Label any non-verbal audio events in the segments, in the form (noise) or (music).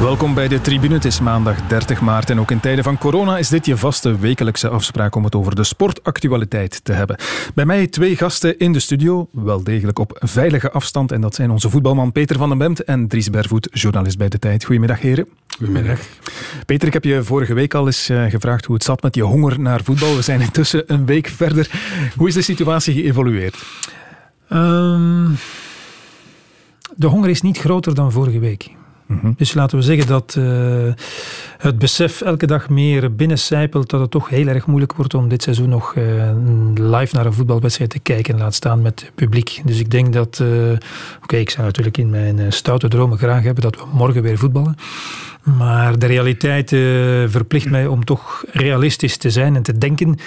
Welkom bij de Tribune. Het is maandag 30 maart en ook in tijden van corona is dit je vaste wekelijkse afspraak om het over de sportactualiteit te hebben. Bij mij twee gasten in de studio, wel degelijk op veilige afstand en dat zijn onze voetbalman Peter van den Bemt en Dries Bervoet, journalist bij De Tijd. Goedemiddag heren. Goedemiddag. Peter, ik heb je vorige week al eens eh, gevraagd hoe het zat met je honger naar voetbal. We zijn intussen een week verder. Hoe is de situatie geëvolueerd? Um, de honger is niet groter dan vorige week. Mhm. Dus laten we zeggen dat uh, het besef elke dag meer binnencijpelt dat het toch heel erg moeilijk wordt om dit seizoen nog uh, live naar een voetbalwedstrijd te kijken, laat staan met publiek. Dus ik denk dat, uh, oké, ik zou natuurlijk in mijn stoute dromen graag hebben dat we morgen weer voetballen. Maar de realiteit verplicht mij om toch realistisch te zijn en te denken.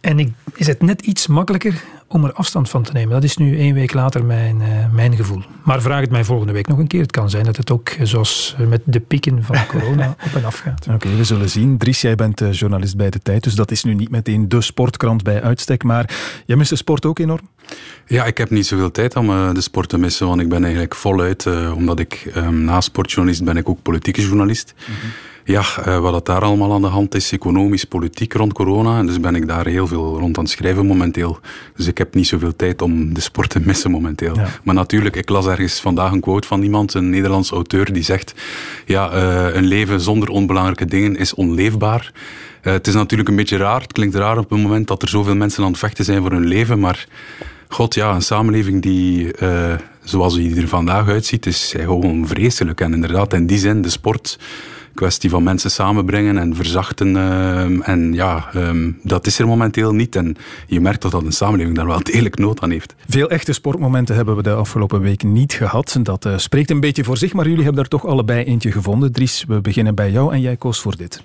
En ik, is het net iets makkelijker om er afstand van te nemen. Dat is nu één week later mijn, uh, mijn gevoel. Maar vraag het mij volgende week nog een keer. Het kan zijn dat het ook, eh, zoals met de pieken van (laughs) corona, op en af gaat. Oké, we zullen zien. Dries, jij bent uh, journalist bij De Tijd, dus dat is nu niet meteen de sportkrant bij uitstek. Maar jij mist de sport ook enorm? Ja, ik heb niet zoveel tijd om uh, de sport te missen, want ik ben eigenlijk voluit, omdat ik um, na sportjournalist ben ik ook politieke journalist. Mm -hmm. Ja, uh, wat daar allemaal aan de hand is, economisch, politiek rond corona. En dus ben ik daar heel veel rond aan het schrijven momenteel. Dus ik heb niet zoveel tijd om de sport te missen momenteel. Ja. Maar natuurlijk, ik las ergens vandaag een quote van iemand, een Nederlands auteur, die zegt: Ja, uh, een leven zonder onbelangrijke dingen is onleefbaar. Uh, het is natuurlijk een beetje raar. Het klinkt raar op het moment dat er zoveel mensen aan het vechten zijn voor hun leven. Maar god, ja, een samenleving die, zoals die er vandaag uitziet, is gewoon vreselijk. En inderdaad, in die zin, de sport kwestie van mensen samenbrengen en verzachten. Uh, en ja, um, dat is er momenteel niet. En je merkt dat, dat een samenleving daar wel degelijk nood aan heeft. Veel echte sportmomenten hebben we de afgelopen week niet gehad. Dat uh, spreekt een beetje voor zich, maar jullie hebben daar toch allebei eentje gevonden. Dries, we beginnen bij jou en jij koos voor dit.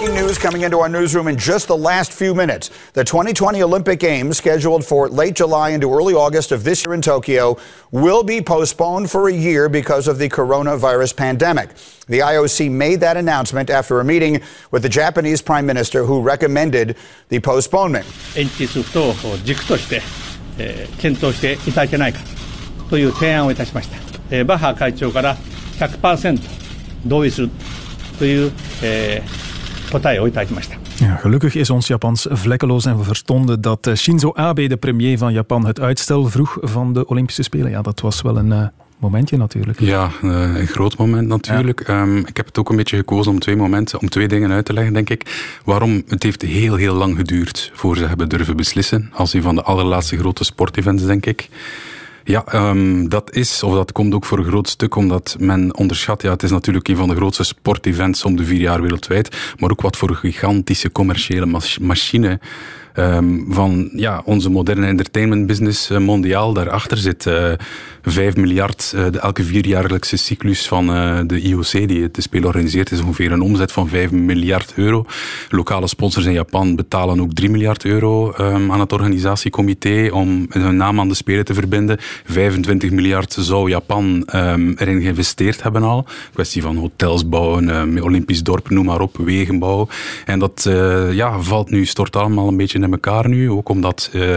Breaking news coming into our newsroom in just the last few minutes. The 2020 Olympic Games, scheduled for late July into early August of this year in Tokyo, will be postponed for a year because of the coronavirus pandemic. The IOC made that announcement after a meeting with the Japanese Prime Minister who recommended the postponement. 延期することを軸として、えー、検討していただけないかという提案をいたしました。えー、バッハ会長から100%同意するという、えー ja, gelukkig is ons Japans vlekkeloos en we verstonden dat eh, Shinzo Abe, de premier van Japan, het uitstel vroeg van de Olympische Spelen. Ja, dat was wel een uh, momentje natuurlijk. Ja, uh, een groot moment natuurlijk. Ja. Um, ik heb het ook een beetje gekozen om twee momenten, om twee dingen uit te leggen, denk ik. Waarom het heeft heel, heel lang geduurd voor ze hebben durven beslissen. Als een van de allerlaatste grote sportevents, denk ik. Ja, um, dat is, of dat komt ook voor een groot stuk omdat men onderschat, ja, het is natuurlijk een van de grootste sportevents om de vier jaar wereldwijd, maar ook wat voor gigantische commerciële machine um, van ja, onze moderne entertainment business uh, mondiaal. Daarachter zit uh, 5 miljard, uh, de elke vierjaarlijkse cyclus van de IOC, die het spel organiseert, is ongeveer een omzet van 5 miljard euro. Lokale sponsors in Japan betalen ook 3 miljard euro um, aan het organisatiecomité om hun naam aan de Spelen te verbinden. 25 miljard zou Japan um, erin geïnvesteerd hebben al. Kwestie van hotels bouwen, Olympisch dorp, noem maar op, wegen bouwen. En dat ja, valt nu, stort allemaal een beetje in elkaar nu. Ook omdat uh,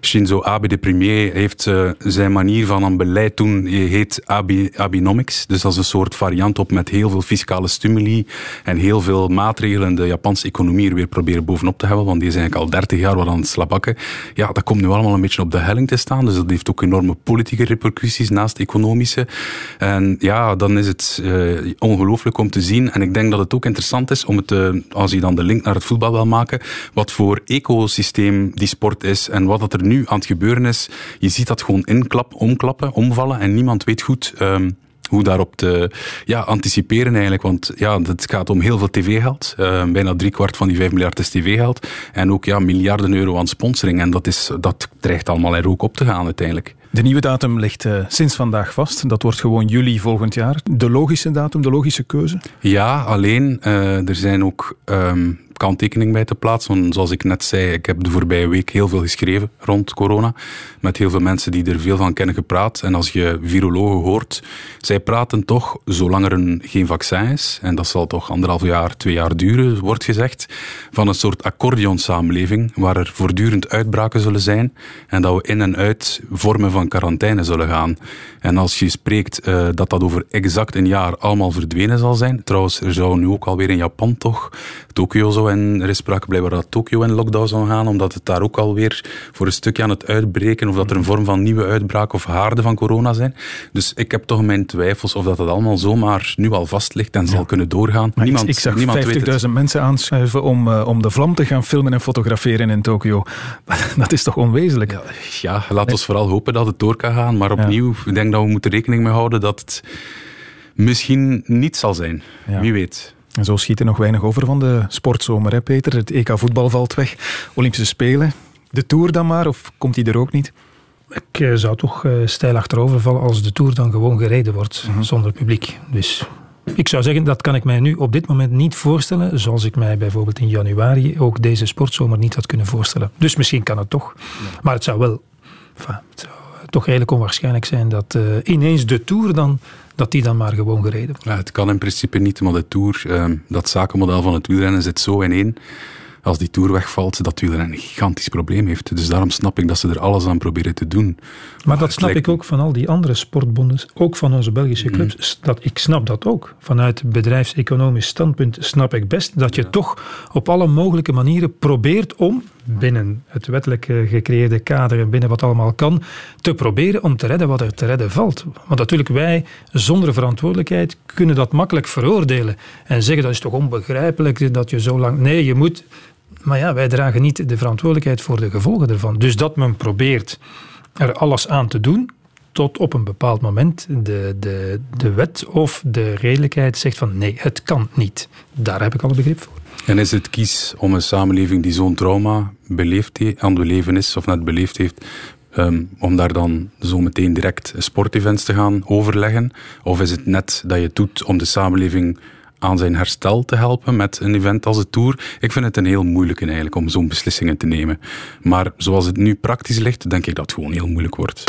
Shinzo Abe, de premier, heeft uh, zijn manier van aan beleid doen, heet Abe, Abenomics. Dus is een soort variant op met heel veel fiscale stimuli en heel veel maatregelen de Japanse economie er weer proberen bovenop te hebben, want die is eigenlijk al 30 jaar wat aan het slabakken. Ja, dat komt nu allemaal een beetje op de helling te staan, dus dat heeft ook enorme politieke repercussies naast economische. En ja, dan is het uh, ongelooflijk om te zien. En ik denk dat het ook interessant is om het, uh, als je dan de link naar het voetbal wil maken, wat voor ecosysteem die sport is en wat dat er nu aan het gebeuren is. Je ziet dat gewoon inklap, omklappen, omvallen en niemand weet goed um, hoe daarop te ja, anticiperen eigenlijk. Want ja, het gaat om heel veel tv-geld. Uh, bijna driekwart van die 5 miljard is tv-geld. En ook ja, miljarden euro aan sponsoring. En dat, is, dat dreigt allemaal er ook op te gaan uiteindelijk. De nieuwe datum ligt uh, sinds vandaag vast. Dat wordt gewoon juli volgend jaar. De logische datum, de logische keuze? Ja, alleen uh, er zijn ook um, kanttekening bij te plaatsen. zoals ik net zei, ik heb de voorbije week heel veel geschreven rond corona. Met heel veel mensen die er veel van kennen gepraat. En als je virologen hoort, zij praten toch, zolang er een, geen vaccin is, en dat zal toch anderhalf jaar, twee jaar duren, wordt gezegd, van een soort accordeonsamenleving, waar er voortdurend uitbraken zullen zijn en dat we in en uit vormen van quarantaine zullen gaan. En als je spreekt uh, dat dat over exact een jaar allemaal verdwenen zal zijn, trouwens, er zou nu ook alweer in Japan toch, Tokio zo en er is sprake blijkbaar dat Tokio in lockdown gaan, omdat het daar ook alweer voor een stukje aan het uitbreken, of dat er een vorm van nieuwe uitbraak of haarden van corona zijn. Dus ik heb toch mijn twijfels of dat het allemaal zomaar nu al vast ligt en zal kunnen doorgaan. niemand, ik, zag 50.000 mensen aanschuiven om, uh, om de vlam te gaan filmen en fotograferen in Tokio. (laughs) dat is toch onwezenlijk? Ja, ja laat ons vooral hopen dat het door kan gaan. Maar opnieuw, ik denk dat we moeten rekening mee houden dat het misschien niet zal zijn. Wie weet. En zo schiet er nog weinig over van de sportzomer, hè Peter? Het EK voetbal valt weg. Olympische Spelen. De Tour dan maar, of komt die er ook niet? Ik eh, zou toch uh, stijl achterover vallen als de Tour dan gewoon gereden wordt, mhm. zonder publiek. Dus ik zou zeggen, dat kan ik mij nu op dit moment niet voorstellen, zoals ik mij bijvoorbeeld in januari ook deze sportzomer niet had kunnen voorstellen. Dus misschien kan het toch. Maar het zou wel, enfin, het zou toch eigenlijk onwaarschijnlijk zijn dat uh, ineens de Tour dan dat die dan maar gewoon gereden wordt. Ja, het kan in principe niet, maar de Tour, uh, dat zakenmodel van het wielrennen zit zo in één als die Tour wegvalt, dat wielrennen een gigantisch probleem heeft. Dus daarom snap ik dat ze er alles aan proberen te doen. Maar, dat snap ik ook van al die andere sportbonden, ook van onze Belgische mhm. clubs. Dat, ik snap dat ook. Vanuit bedrijfseconomisch standpunt snap ik best dat je toch op alle mogelijke manieren probeert om, binnen het wettelijk gecreëerde kader en binnen wat allemaal kan, te proberen om te redden wat er te redden valt. Want natuurlijk, wij zonder verantwoordelijkheid kunnen dat makkelijk veroordelen en zeggen dat is toch onbegrijpelijk dat je zo lang... Nee, je moet maar ja, wij dragen niet de verantwoordelijkheid voor de gevolgen ervan. Dus dat men probeert er alles aan te doen, tot op een bepaald moment de, de, de wet of de redelijkheid zegt van nee, het kan niet. Daar heb ik al begrip voor. En is het kies om een samenleving die zo'n trauma beleefd aan het beleven is of net beleefd heeft, um, om daar dan zo meteen direct sportevents te gaan overleggen? Of is het net dat je het doet om de samenleving aan zijn herstel te helpen met een event als de Tour. Ik vind het een heel moeilijke eigenlijk om zo'n beslissingen te nemen. Maar zoals het nu praktisch ligt, denk ik dat het gewoon heel moeilijk wordt.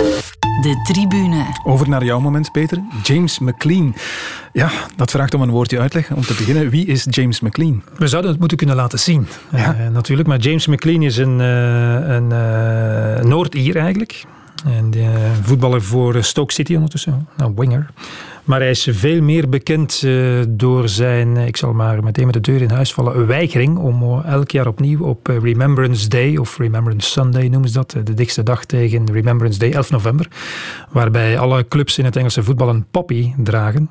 De tribune. Over naar jouw moment, Peter. James McLean. Ja, dat vraagt om een woordje uitleg. Om te beginnen, wie is James McLean? We zouden het moeten kunnen laten zien, ja. Uh, natuurlijk. Maar James McLean is een, uh, een uh, Noord-Ier eigenlijk. En voetballer voor Stoke City ondertussen. Een winger. Maar hij is veel meer bekend uh, door zijn, ik zal maar meteen met de deur in huis vallen, weigering om uh, elk jaar opnieuw op Remembrance Day, of Remembrance Sunday noemen ze dat, de dichtste dag tegen Remembrance Day, 11 november, waarbij alle clubs in het Engelse voetbal een poppy dragen.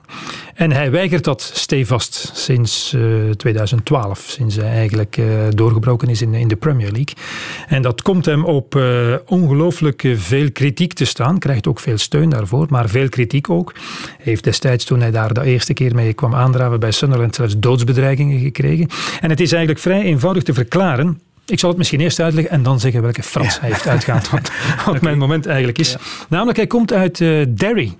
En hij weigert dat stevast sinds 2012, sinds hij eigenlijk doorgebroken is in, in de Premier League. En dat komt hem op ongelooflijk veel kritiek te staan, krijgt ook veel steun daarvoor, maar veel kritiek ook. Hij heeft destijds, toen hij daar de eerste keer mee kwam aandraven bij Sunderland, zelfs doodsbedreigingen gekregen. En het is eigenlijk vrij eenvoudig te verklaren. Ik zal het misschien eerst uitleggen en dan zeggen welke Frans hij heeft uitgehaald. Wat, wat (laughs) mijn moment eigenlijk is. Namelijk, hij komt uit uh, Derry.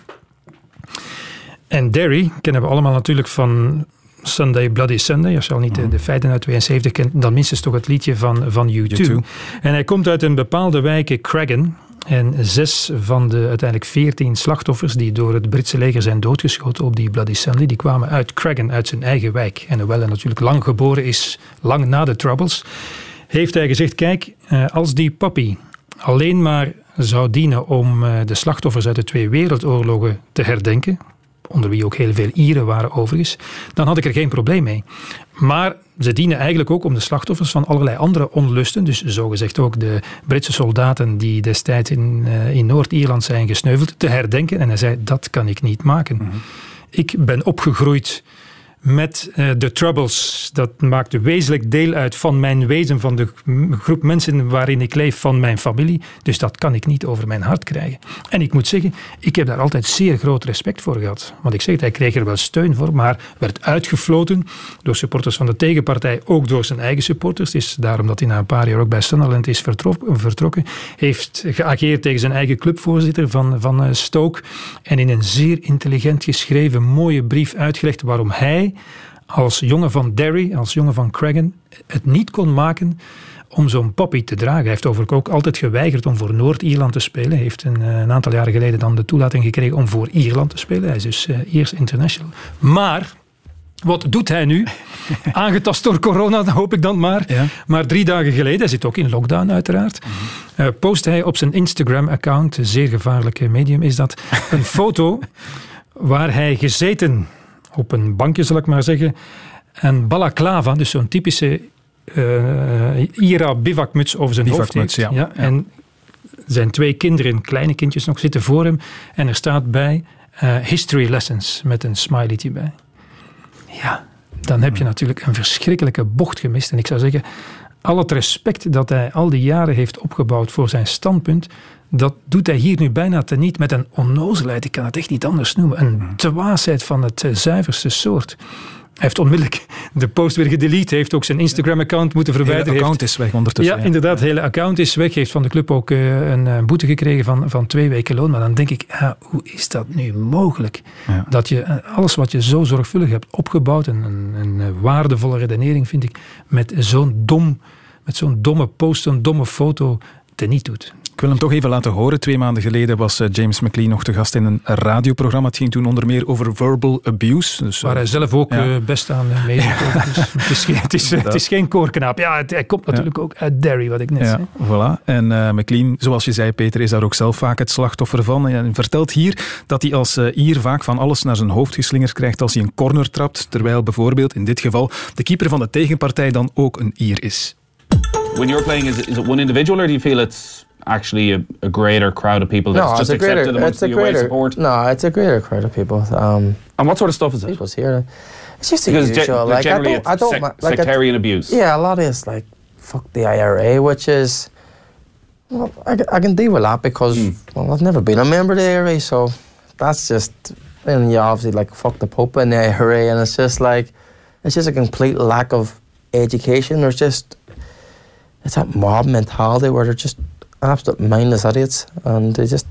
En Derry kennen we allemaal natuurlijk van Sunday Bloody Sunday. Als je al niet de, de, feiten uit 72 kent, dan minstens toch het liedje van, van U2. U2. En hij komt uit een bepaalde wijk, Cragen. En zes van de uiteindelijk veertien slachtoffers die door het Britse leger zijn doodgeschoten op die Bloody Sunday, die kwamen uit Cragen, uit zijn eigen wijk. En hoewel hij natuurlijk lang geboren is, lang na de Troubles, heeft hij gezegd, kijk, eh, als die papi alleen maar zou dienen om eh, de slachtoffers uit de twee wereldoorlogen te herdenken, onder wie ook heel veel Ieren waren overigens, dan had ik er geen probleem mee. Maar ze dienen eigenlijk ook om de slachtoffers van allerlei andere onlusten, dus zogezegd ook de Britse soldaten die destijds in, uh, in Noord-Ierland zijn gesneuveld, te herdenken. En hij zei, dat kan ik niet maken. Mhm. Ik ben opgegroeid met uh, de Troubles. Dat maakt wezenlijk deel uit van mijn wezen, van de groep mensen waarin ik leef, van mijn familie. Dus dat kan ik niet over mijn hart krijgen. En ik moet zeggen, ik heb daar altijd zeer groot respect voor gehad. Want ik zeg het, hij kreeg er wel steun voor, maar werd uitgefloten door supporters van de tegenpartij, ook door zijn eigen supporters. Is daarom dat hij na een paar jaar ook bij Sunderland is vertrokken. Heeft geageerd tegen zijn eigen clubvoorzitter van, van eh, Stoke. En in een zeer intelligent geschreven, mooie brief uitgelegd waarom hij als jongen van Derry, als jongen van Cragen, het niet kon maken om zo'n poppy te dragen. Hij heeft overigens ook altijd geweigerd om voor Noord-Ierland te spelen. Hij heeft een, eh, een, aantal jaren geleden dan de toelating gekregen om voor Ierland te spelen. Hij is dus uh, eerst international. Maar wat doet hij nu? (laughs) Aangetast door corona, hoop ik dan maar. Maar drie dagen geleden, hij zit ook in lockdown uiteraard, uh, post hij op zijn Instagram-account, zeer gevaarlijke medium is dat, een (laughs) foto waar hij gezeten op een bankje, zal ik maar zeggen, een balaclava, dus zo'n typische uh, Ira bivakmuts over zijn hoofd heeft. Ja. ja. En zijn twee kinderen, kleine kindjes nog, zitten voor hem en er staat bij uh, History Lessons met een smiley bij. Ja, dan heb je natuurlijk een verschrikkelijke bocht gemist. En ik zou zeggen, al het respect dat hij al die jaren heeft opgebouwd voor zijn standpunt, dat doet hij hier nu bijna teniet met een onnozelheid. Ik kan het echt niet anders noemen. Een hmm. dwaasheid van het eh, zuiverste soort. Hij heeft onmiddellijk de post weer gedelete. Heeft ook zijn Instagram-account moeten verwijderen. Het account is weg ondertussen. Ja, inderdaad. Het hele account is weg. heeft van de club ook eh, een eh, boete gekregen van, van twee weken loon. Maar dan denk ik, hoe is dat nu mogelijk? Dat je alles wat je zo zorgvuldig hebt opgebouwd, een, een, een waardevolle redenering vind ik, met zo'n dom, met zo'n domme post, zo'n domme foto teniet doet. Ik wil hem toch even laten horen. Twee maanden geleden was eh, James McLean nog te gast in een radioprogramma. Het ging toen onder meer over verbal abuse. Dus, Waar hij zelf ook ja. Eh, best aan meedoet. dus het, is, het, is, het is geen koorknaap. Ja, het, hij komt natuurlijk ook uit Derry, wat ik net zei. Voilà. En uh, McLean, zoals je zei, Peter, is daar ook zelf vaak het slachtoffer van. En vertelt hier dat hij als Ier vaak van alles naar zijn hoofd geslingerd krijgt als hij een corner trapt. Terwijl bijvoorbeeld in dit geval de keeper van de tegenpartij dan ook een Ier is. When you're playing, is it, is it one individual or do you feel it's actually a, a greater crowd of people that's no, just it's accepted greater, amongst the away support? No, it's a greater crowd of people. Um, and what sort of stuff is it? People's here. It's just because usual. Ge- like, generally I don't, I don't sec- like sectarian abuse. Yeah, a lot of it's like fuck the IRA, which is well, I, I can deal with that because mm. well, I've never been a member of the IRA, so that's just and you obviously like fuck the Pope and the IRA, and it's just like it's just a complete lack of education. There's just it's that mob mentality where they're just absolute mindless idiots. And they just,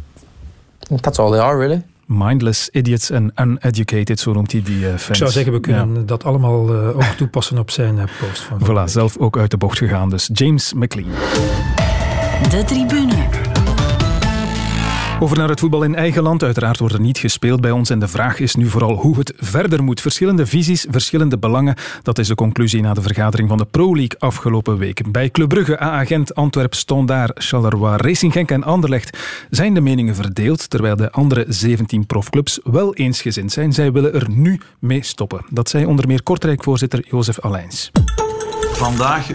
that's all they are really. Mindless idiots and uneducated, zo noemt hij die uh, fans. Ik zou zeggen, we kunnen dat allemaal uh, ook toepassen op zijn uh, post. Van voilà, zelf ook uit de bocht gegaan. Dus James McLean. De tribune. Over naar het voetbal in eigen land. Uiteraard wordt er niet gespeeld bij ons. En de vraag is nu vooral hoe het verder moet. Verschillende visies, verschillende belangen. Dat is de conclusie na de vergadering van de Pro League afgelopen week. Bij Club Brugge, A-agent, Antwerp, Standaard, Charleroi, Racing Genk en Anderlecht zijn de meningen verdeeld. Terwijl de andere 17 profclubs wel eensgezind zijn. Zij willen er nu mee stoppen. Dat zei onder meer Kortrijk-voorzitter Jozef Allijns. Vandaag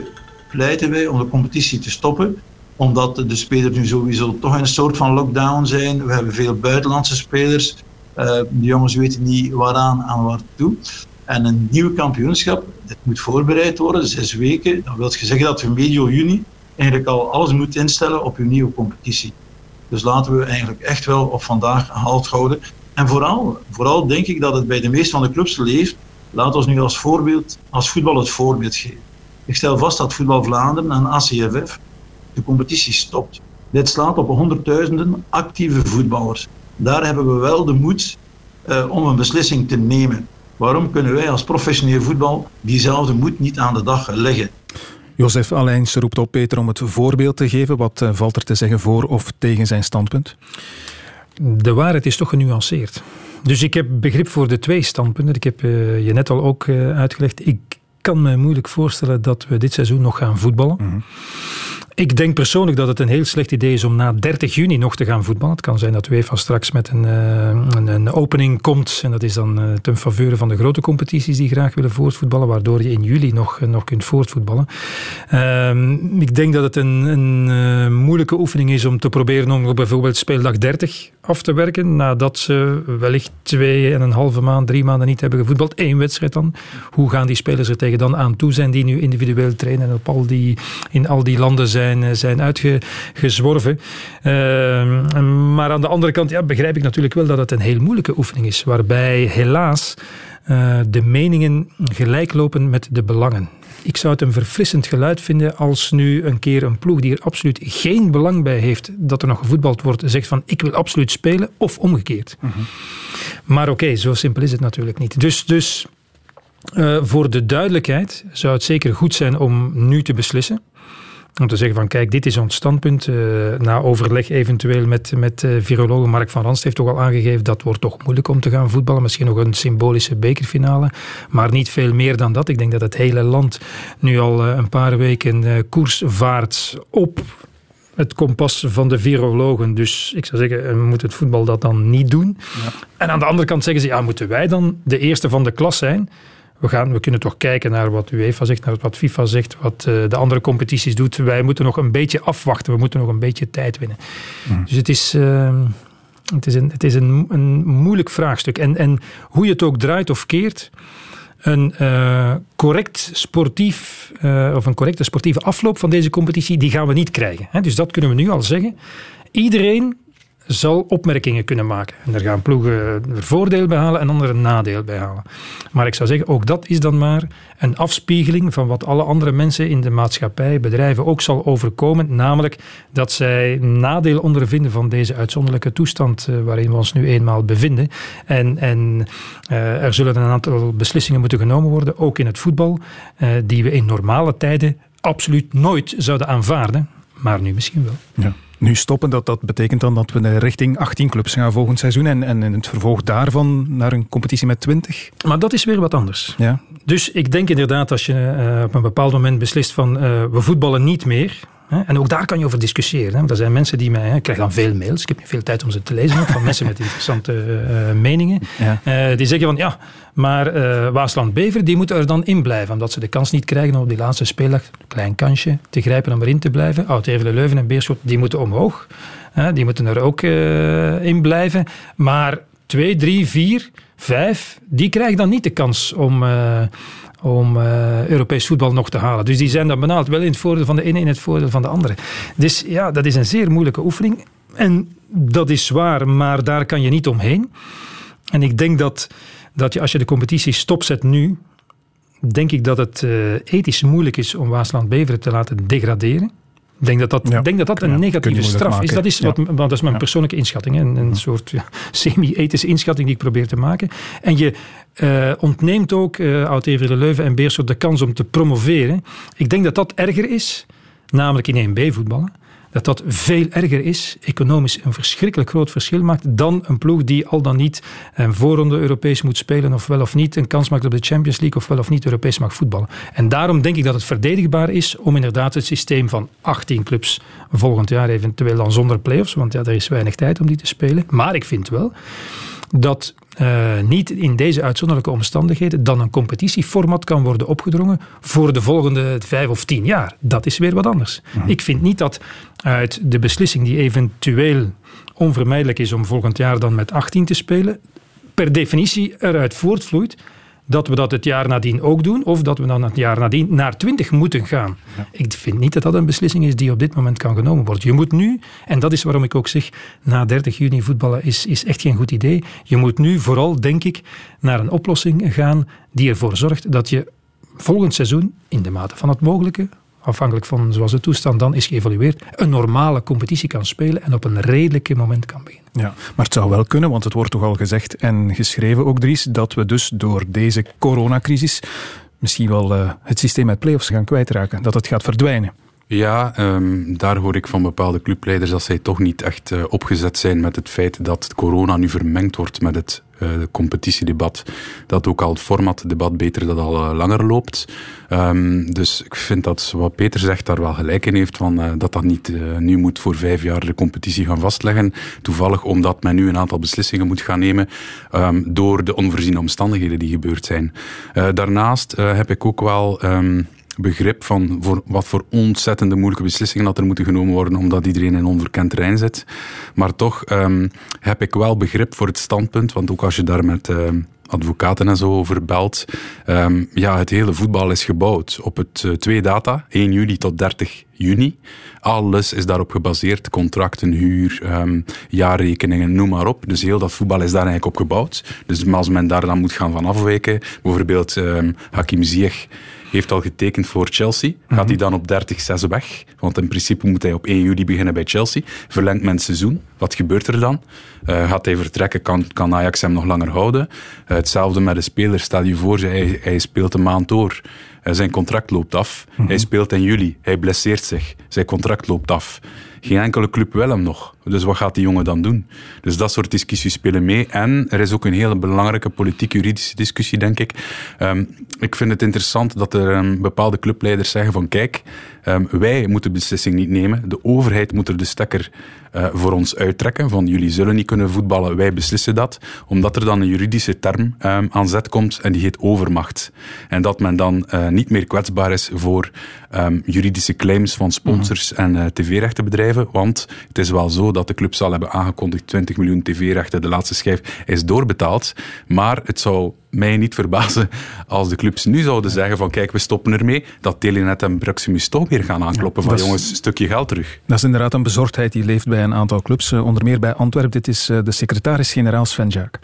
pleiten wij om de competitie te stoppen omdat de spelers nu sowieso toch in een soort van lockdown zijn. We hebben veel buitenlandse spelers. Uh, de jongens weten niet waaraan en waartoe. En een nieuw kampioenschap, dit moet voorbereid worden, zes weken. Dat wil zeggen dat we medio juni eigenlijk al alles moeten instellen op een nieuwe competitie. Dus laten we eigenlijk echt wel op vandaag halt houden. En vooral, vooral denk ik dat het bij de meeste van de clubs leeft. Laat ons nu als voorbeeld, als voetbal het voorbeeld geven. Ik stel vast dat Voetbal Vlaanderen en ACFF de competitie stopt. Dit slaat op honderdduizenden actieve voetballers. Daar hebben we wel de moed uh, om een beslissing te nemen. Waarom kunnen wij als professioneel voetbal diezelfde moed niet aan de dag leggen? Josef Allijns roept op Peter om het voorbeeld te geven. Wat uh, valt er te zeggen voor of tegen zijn standpunt? De waarheid is toch genuanceerd. Dus ik heb begrip voor de twee standpunten. Ik heb uh, je net al ook uitgelegd. Ik kan me moeilijk voorstellen dat we dit seizoen nog gaan voetballen. Mm ik denk persoonlijk dat het een heel slecht idee is om na 30 juni nog te gaan voetballen. Het kan zijn dat UEFA straks met een, uh, een, een, opening komt. En dat is dan uh, ten faveur van de grote competities die graag willen voortvoetballen. Waardoor je in juli nog, uh, nog kunt voortvoetballen. Ehm, ik denk dat het een, een moeilijke oefening is om te proberen om bijvoorbeeld speeldag 30 af te werken nadat ze wellicht twee en een halve maand, drie maanden niet hebben gevoetbald. Eén wedstrijd dan. Hoe gaan die spelers er tegen dan aan toe zijn die nu individueel trainen en op al die, in al die landen zijn, eh, zijn uitgezworven. Uh, maar aan de andere kant ja, begrijp ik natuurlijk wel dat het een heel moeilijke oefening is, waarbij helaas uh, de meningen gelijk lopen met de belangen. Ik zou het een verfrissend geluid vinden als nu een keer een ploeg die er absoluut geen belang bij heeft dat er nog gevoetbald wordt, zegt van ik wil absoluut spelen of omgekeerd. Mhm. Maar oké, zo simpel is het natuurlijk niet. Dus, dus uh, voor de duidelijkheid zou het zeker goed zijn om nu te beslissen. Om te zeggen van kijk, dit is ons standpunt. Uh, na overleg eventueel met, met uh, viroloog Mark van Ranst heeft toch al aangegeven dat wordt toch moeilijk om te gaan voetballen. Misschien nog een symbolische bekerfinale. Maar niet veel meer dan dat. Ik denk dat het hele land nu al uh, een paar weken koers vaart op het kompas van de virologen. Dus ik zou zeggen, moet het voetbal dat dan niet doen. Ja. En aan de andere kant zeggen ze, ja, moeten wij dan de eerste van de klas zijn? We, gaan, we kunnen toch kijken naar wat UEFA zegt, naar wat FIFA zegt, wat uh, de andere competities doet. Wij moeten nog een beetje afwachten, we moeten nog een beetje tijd winnen. Mm. Dus het is, uh, het is, een, het is een, een moeilijk vraagstuk. En, en hoe je het ook draait of keert, een uh, correct sportief uh, of een correcte sportieve afloop van deze competitie, die gaan we niet krijgen. Hè? Dus dat kunnen we nu al zeggen. Iedereen zal opmerkingen kunnen maken. En daar gaan ploegen er voordeel bij halen en anderen nadeel bij halen. Maar ik zou zeggen, ook dat is dan maar een afspiegeling van wat alle andere mensen in de maatschappij, bedrijven ook zal overkomen. Namelijk dat zij nadeel ondervinden van deze uitzonderlijke toestand eh, waarin we ons nu eenmaal bevinden. En, en uh, er zullen een aantal beslissingen moeten genomen worden, ook in het voetbal, uh, die we in normale tijden absoluut nooit zouden aanvaarden. Maar nu misschien wel. Ja nu stoppen, dat, dat betekent dan dat we richting 18 clubs gaan volgend seizoen en, en in het vervolg daarvan naar een competitie met 20? Maar dat is weer wat anders. Ja. Dus ik denk inderdaad als je uh, op een bepaald moment beslist van uh, we voetballen niet meer, en ook daar kan je over discussiëren. Er zijn mensen die mij... Ik krijg dan veel mails. Ik heb niet veel tijd om ze te lezen. van (laughs) mensen met interessante uh, meningen. Uh, die zeggen van... Ja, maar uh, Waasland-Bever die moeten er dan in blijven. Omdat ze de kans niet krijgen om op die laatste speeldag... Een klein kansje te grijpen om erin te blijven. Oud-Evelen, Leuven en Beerschot, die moeten omhoog. die moeten er ook in blijven. Maar twee, drie, vier, vijf... Die krijgen dan niet de kans om om uh, Europees voetbal nog te halen. Dus die zijn dan benaald wel in het voordeel van de ene en in het voordeel van de andere. Dus ja, dat is een zeer moeilijke oefening. En dat is zwaar, maar daar kan je niet omheen. En ik denk dat, dat je, als je de competitie stopzet nu, denk ik dat het uh, ethisch moeilijk is om Waasland-Beveren te laten degraderen. Ik denk dat dat, denk dat, dat een negatieve straf is. Dat is, wat, want dat is mijn persoonlijke inschatting. Een, een soort (laughs) semi-ethische inschatting die ik probeer te maken. En je uh, ontneemt ook uh, Oud-Evere Leuven en Beerschot de kans om te promoveren. Ik denk dat dat erger is, namelijk in 1B voetballen dat dat veel erger is, economisch een verschrikkelijk groot verschil maakt, dan een ploeg die al dan niet een voorronde Europees moet spelen, of wel of niet een kans maakt op de Champions League, of wel of niet Europees mag voetballen. En daarom denk ik dat het verdedigbaar is om inderdaad het systeem van 18 clubs volgend jaar eventueel dan zonder play-offs, want ja, er is weinig tijd om die te spelen. Maar ik vind wel dat uh, niet in deze uitzonderlijke omstandigheden dan een competitieformat kan worden opgedrongen voor de volgende vijf of tien jaar. Dat is weer wat anders. Mhm. Ik vind niet dat uit de beslissing die eventueel onvermijdelijk is om volgend jaar dan met 18 te spelen, per definitie eruit voortvloeit dat we dat het jaar nadien ook doen, of dat we dan het jaar nadien naar 20 moeten gaan. Ik vind niet dat dat een beslissing is die op dit moment kan genomen worden. Je moet nu, en dat is waarom ik ook zeg, na 30 juni voetballen is, is echt geen goed idee. Je moet nu vooral, denk ik, naar een oplossing gaan die ervoor zorgt dat je volgend seizoen, in de mate van het mogelijke, afhankelijk van zoals de toestand dan is geëvalueerd, een normale competitie kan spelen en op een redelijke moment kan beginnen. Ja, maar het zou wel kunnen, want het wordt toch al gezegd en geschreven ook, Dries, dat we dus door deze coronacrisis misschien wel uh, het systeem met play-offs gaan kwijtraken, dat het gaat verdwijnen. Ja, um, daar hoor ik van bepaalde clubleiders dat zij toch niet echt uh, opgezet zijn met het feit dat corona nu vermengd wordt met het uh, competitiedebat. Dat ook al het formatdebat beter dat al uh, langer loopt. Um, dus ik vind dat wat Peter zegt daar wel gelijk in heeft, van, dat dat niet nu moet voor vijf jaar de competitie gaan vastleggen. Toevallig omdat men nu een aantal beslissingen moet gaan nemen um, door de onvoorziene omstandigheden die gebeurd zijn. daarnaast heb ik ook wel begrip van voor wat voor ontzettende moeilijke beslissingen dat er moeten genomen worden, omdat iedereen in onverkend terrein zit. Maar toch um, heb ik wel begrip voor het standpunt, want ook als je daar met advocaten en zo over belt. Um, ja, het hele voetbal is gebouwd op het uh, twee data, 1 juli tot 30 juni. Alles is daarop gebaseerd, contracten, huur, um, jaarrekeningen, noem maar op. Dus heel dat voetbal is daar eigenlijk op gebouwd. Dus als men daar dan moet gaan van afwijken, bijvoorbeeld Hakim Ziyech heeft al getekend voor Chelsea. Gaat mhm. hij dan op 30-6 weg? Want in principe moet hij op 1 juli beginnen bij Chelsea. Verlengt men het seizoen. Wat gebeurt er dan? Uh, gaat hij vertrekken? Kan, kan Ajax hem nog langer houden? Uh, hetzelfde met de speler. Stel je voor, hij, hij speelt een maand door. Zijn contract loopt af. Mhm. Hij speelt in juli. Hij blesseert zich. Zijn contract loopt af. Geen enkele club wil hem nog. Dus wat gaat die jongen dan doen? Dus dat soort discussies spelen mee. En er is ook een hele belangrijke politiek-juridische discussie, denk ik. Um, ik vind het interessant dat er um, bepaalde clubleiders zeggen van kijk, um, wij moeten beslissing niet nemen. De overheid moet er de stekker uh, voor ons uittrekken. Van jullie zullen niet kunnen voetballen, wij beslissen dat. Omdat er dan een juridische term aan zet komt en die heet overmacht. En dat men dan uh, niet meer kwetsbaar is voor juridische claims van sponsors mm -hmm. en uh, tv-rechtenbedrijven. Want het is wel zo dat de club zal hebben aangekondigd 20 miljoen tv-rechten, de laatste schijf is doorbetaald. Maar het zou mij niet verbazen als de clubs nu zouden zeggen van kijk, we stoppen ermee, dat Telenet en Proximus toch weer gaan aankloppen van jongens, een stukje geld terug. Dat is inderdaad een bezorgdheid die leeft bij een aantal clubs, eh, onder meer bij Antwerpen. Dit is eh, de secretaris-generaal Sven Jaak.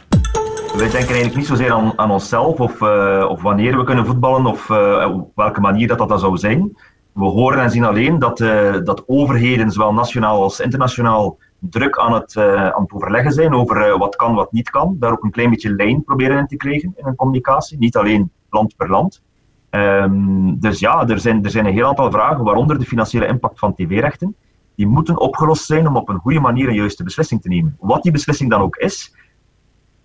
Wij denken eigenlijk niet zozeer aan, aan onszelf of, uh, of wanneer we kunnen voetballen of uh, op welke manier dat, dat, zou zijn. We horen en zien alleen dat, uh, dat overheden, zowel nationaal als internationaal, druk aan het, aan het overleggen zijn over wat kan, wat niet kan. Daar ook een klein beetje lijn proberen in te krijgen in een communicatie. Niet alleen land per land. Um, dus ja, er zijn, er zijn een heel aantal vragen, waaronder de financiële impact van tv-rechten. Die moeten opgelost zijn om op een goede manier een juiste beslissing te nemen. Wat die beslissing dan ook is,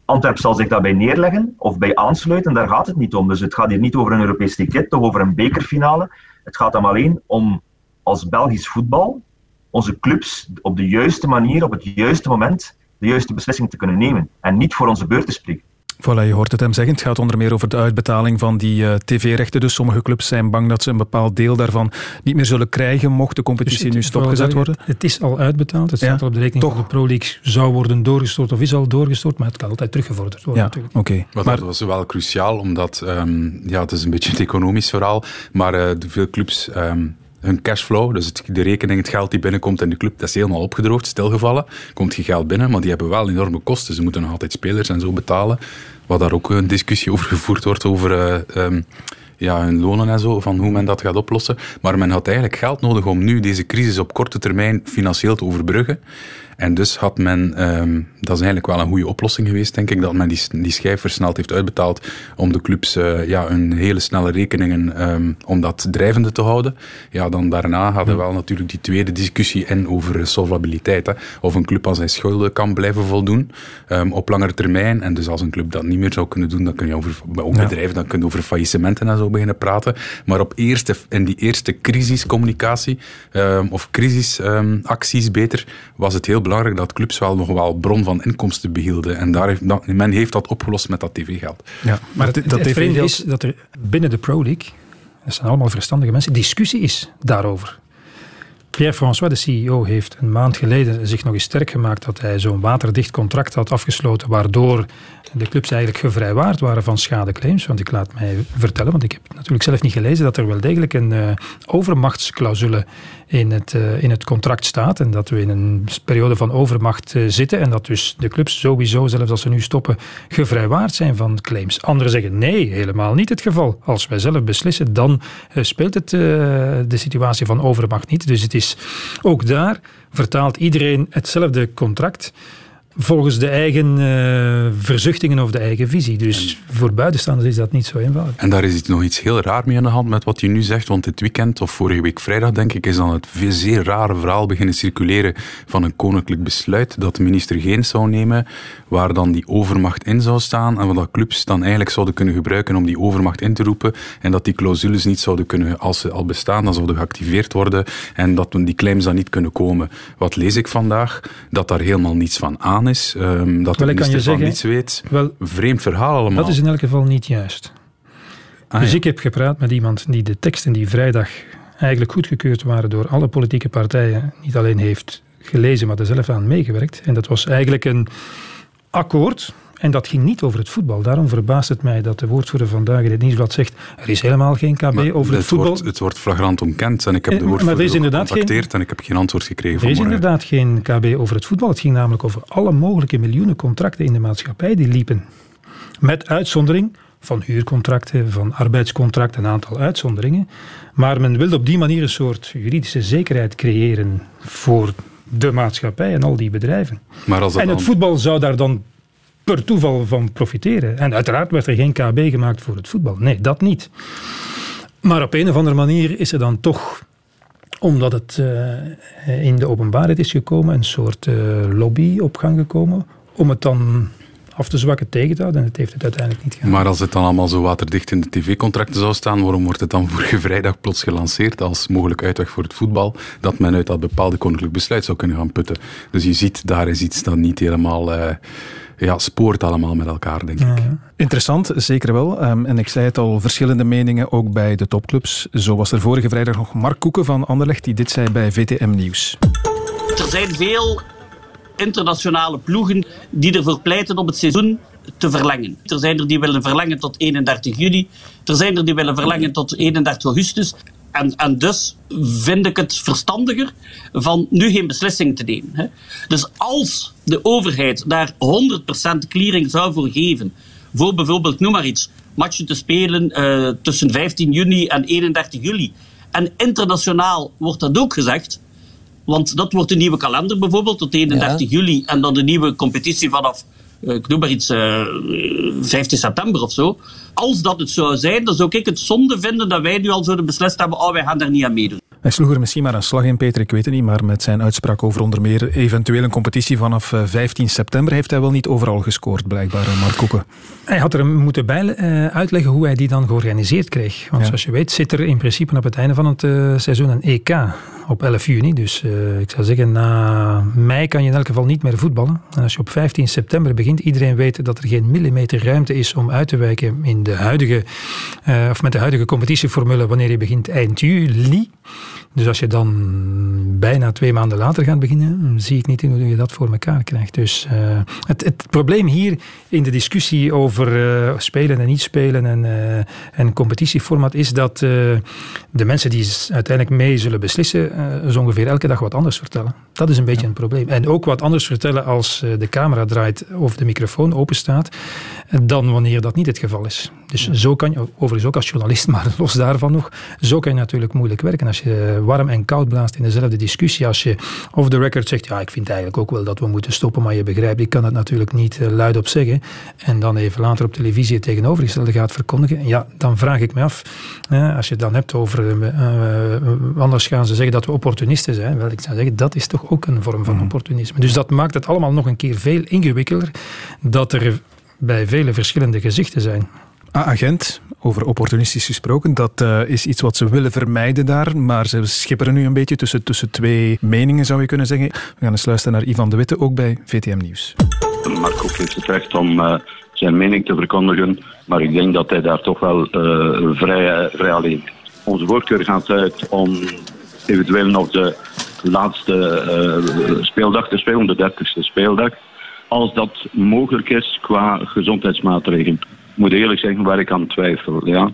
Antwerp zal zich daarbij neerleggen of bij aansluiten, daar gaat het niet om. Dus het gaat hier niet over een Europees ticket of over een bekerfinale. Het gaat dan alleen om als Belgisch voetbal onze clubs op de juiste manier, op het juiste moment, de juiste beslissing te kunnen nemen. En niet voor onze beurt te spreken. Voilà, je hoort het hem zeggen. Het gaat onder meer over de uitbetaling van die uh, tv-rechten. Dus sommige clubs zijn bang dat ze een bepaald deel daarvan niet meer zullen krijgen mocht de competitie dus nu stopgezet worden. Het is al uitbetaald. Het staat al op de rekening Toch? de Pro League zou worden doorgestort of is al doorgestort, maar het kan altijd teruggevorderd worden ja, natuurlijk. Okay. Maar, maar, dat was wel cruciaal, omdat um, ja, het is een beetje een economisch verhaal, maar uh, veel clubs... Um, hun cashflow, dus de rekening, het geld die binnenkomt in de club, dat is helemaal opgedroogd, stilgevallen. Komt geen geld binnen, maar die hebben wel enorme kosten. Ze moeten nog altijd spelers en zo betalen. Wat daar ook een discussie (laughs) over gevoerd wordt, over uh, um, ja, hun lonen en zo, van hoe men dat gaat oplossen. Maar men had eigenlijk geld nodig om nu deze crisis op korte termijn financieel te overbruggen. En dus had men, um, dat is eigenlijk wel een goede oplossing geweest, denk ik, dat men die, die schijf versneld heeft uitbetaald om de clubs uh, ja, een hele snelle rekeningen, um, om dat drijvende te houden. Ja, dan daarna hadden we wel natuurlijk die tweede discussie in over solvabiliteit. Hè. Of een club aan zijn schulden kan blijven voldoen um, op langere termijn. En dus als een club dat niet meer zou kunnen doen, dan kun je over, ook bedrijven, dan kun je over faillissementen en zo beginnen praten. Maar op eerste, in die eerste crisiscommunicatie, of crisisacties beter, was het heel belangrijk dat clubs wel nog wel bron van inkomsten behielden. En daar heeft, dat, men heeft dat opgelost met dat tv-geld. Ja, maar het, dat het is dat er binnen de Pro League, dat zijn allemaal verstandige mensen, discussie is daarover. Pierre-François, de CEO, heeft een maand geleden zich nog eens sterk gemaakt dat hij zo'n waterdicht contract had afgesloten, waardoor de clubs eigenlijk gevrijwaard waren van schadeclaims. Want ik laat mij vertellen, want ik heb natuurlijk zelf niet gelezen, dat er wel degelijk een uh, overmachtsclausule in het, uh, in het contract staat. En dat we in een periode van overmacht uh, zitten. En dat dus de clubs sowieso, zelfs als ze nu stoppen, gevrijwaard zijn van claims. Anderen zeggen nee, helemaal niet het geval. Als wij zelf beslissen, dan speelt het de situatie van overmacht niet. Dus het is ook daar vertaalt iedereen hetzelfde contract volgens de eigen uh, verzuchtingen of de eigen visie. Dus voor buitenstaanders is dat niet zo eenvoudig. En daar is nog iets heel raar mee aan de hand met wat je nu zegt, want dit weekend, of vorige week vrijdag denk ik, is dan het zeer rare verhaal beginnen circuleren van een koninklijk besluit dat de minister geen zou nemen, waar dan die overmacht in zou staan en wat dat clubs dan eigenlijk zouden kunnen gebruiken om die overmacht in te roepen en dat die clausules niet zouden kunnen, als ze al bestaan, dan zouden geactiveerd worden en dat die claims dan niet kunnen komen. Wat lees ik vandaag? Dat daar helemaal niets van aan is, um, dat wel, de minister van niets weet. Wel, Vreemd verhaal allemaal. Dat is in elk geval niet juist. Ah, dus ik heb gepraat met iemand die de teksten die vrijdag eigenlijk goedgekeurd waren door alle politieke partijen, niet alleen heeft gelezen, maar er zelf aan meegewerkt. En dat was eigenlijk een akkoord en dat ging niet over het voetbal. Daarom verbaast het mij dat de woordvoerder vandaag in het nieuwsblad zegt er is helemaal geen KB over het, voetbal. Wordt, het wordt flagrant ontkend en ik heb de eh, woordvoerder gecontacteerd en ik heb geen antwoord gekregen. Er is inderdaad geen KB over het voetbal. Het ging namelijk over alle mogelijke miljoenen contracten in de maatschappij die liepen. Met uitzondering van huurcontracten, van arbeidscontracten, een aantal uitzonderingen. Maar men wilde op die manier een soort juridische zekerheid creëren voor de maatschappij en al die bedrijven. Maar als en het voetbal zou daar dan per toeval van profiteren. En uiteraard werd er geen KB gemaakt voor het voetbal. Nee, dat niet. Maar op een of andere manier is er dan toch, omdat het uh, in de openbaarheid is gekomen, een soort uh, lobby op gang gekomen om het dan af te zwakken tegen te houden. En het heeft het uiteindelijk niet gedaan. Maar als het dan allemaal zo waterdicht in de tv-contracten zou staan, waarom wordt het dan (laughs) vorige vrijdag plots gelanceerd als mogelijk uitweg voor het voetbal, dat men uit dat bepaalde koninklijk besluit zou kunnen gaan putten? Dus je ziet, daar is iets dat niet helemaal... Uh, ja, spoort allemaal met elkaar, denk ik. Interessant, zeker wel. Ehm, en ik zei het al, verschillende meningen ook bij de topclubs. Zo was er vorige vrijdag nog Mark Koeken van Anderlecht, die dit zei bij VTM Nieuws. Er zijn veel internationale ploegen die ervoor pleiten om het seizoen te verlengen. Er zijn er die willen verlengen tot 31 juli. Er zijn er die willen verlengen tot 31 augustus. En, en dus vind ik het verstandiger van nu geen beslissing te nemen. Hè. Dus als de overheid daar 100% clearing zou voor geven, voor bijvoorbeeld, noem maar iets, matchen te spelen uh, tussen 15 juni en 31 juli. En internationaal wordt dat ook gezegd, want dat wordt de nieuwe kalender bijvoorbeeld tot 31 juli en dan de nieuwe competitie vanaf, uh, ik noem maar iets, uh, eh, 15 september of zo. Als dat het zou zijn, dan zou ik het zonde vinden dat wij nu al zouden beslist hebben, oh wij gaan daar niet aan meedoen. Hij sloeg er misschien maar een slag in, Peter, ik weet het niet, maar met zijn uitspraak over onder meer eventueel een competitie vanaf 15 eh, september heeft hij wel niet overal gescoord, blijkbaar, Mark Koeken. Hij had er moeten bij uitleggen hoe hij die dan georganiseerd kreeg. Want zoals je weet zit er in principe op het einde van het seizoen een EK op 11 juni. Dus uh, ik zou zeggen, na mei kan je in elk geval niet meer voetballen. En als je op 15 september begint, iedereen weet dat er geen millimeter ruimte is om uit te wijken in de huidige, uh, of met de huidige competitieformule wanneer je begint eind juli. Dus als je dan bijna twee maanden later gaat beginnen, zie ik niet hoe je dat voor elkaar krijgt. Dus uh, het, het, probleem hier in de discussie over uh, spelen en niet spelen en, en competitieformat is dat de mensen die uiteindelijk mee zullen beslissen, zo ongeveer elke dag wat anders vertellen. Dat is een beetje een probleem. En ook wat anders vertellen als de camera draait of de microfoon open staat, dan wanneer dat niet het geval is. Dus zo kan je, overigens ook als journalist, (laughs) maar los daarvan nog, zo kan je natuurlijk moeilijk werken. Als je warm en koud blaast in dezelfde discussie, als je off the record zegt, ja, ik vind eigenlijk ook wel dat we moeten stoppen, maar je begrijpt, ik kan het natuurlijk niet uh, luid op zeggen, en dan even later op televisie het tegenovergestelde gaat verkondigen, ja, dan vraag ik me af, als je het dan hebt over, uh, anders gaan ze zeggen dat we opportunisten zijn, wel, ik zou zeggen, dat is toch ook een vorm van mhm. opportunisme. Dus dat maakt het allemaal nog een keer veel ingewikkelder, dat er bij vele verschillende gezichten zijn. Agent, over opportunistisch gesproken, dat uh, is iets wat ze willen vermijden daar, maar ze schipperen nu een beetje tussen, tussen twee meningen, zou je kunnen zeggen. We gaan eens luisteren naar Ivan de Witte, ook bij VTM Nieuws. Marco heeft het recht om uh, zijn mening te verkondigen, maar ik denk dat hij daar toch wel uh, vrij, vrij alleen. Onze voorkeur gaat uit om eventueel nog de laatste speeldag te spelen, de dertigste speeldag als dat mogelijk is qua gezondheidsmaatregelen. Moet eerlijk zeggen waar ik aan twijfel. Ja.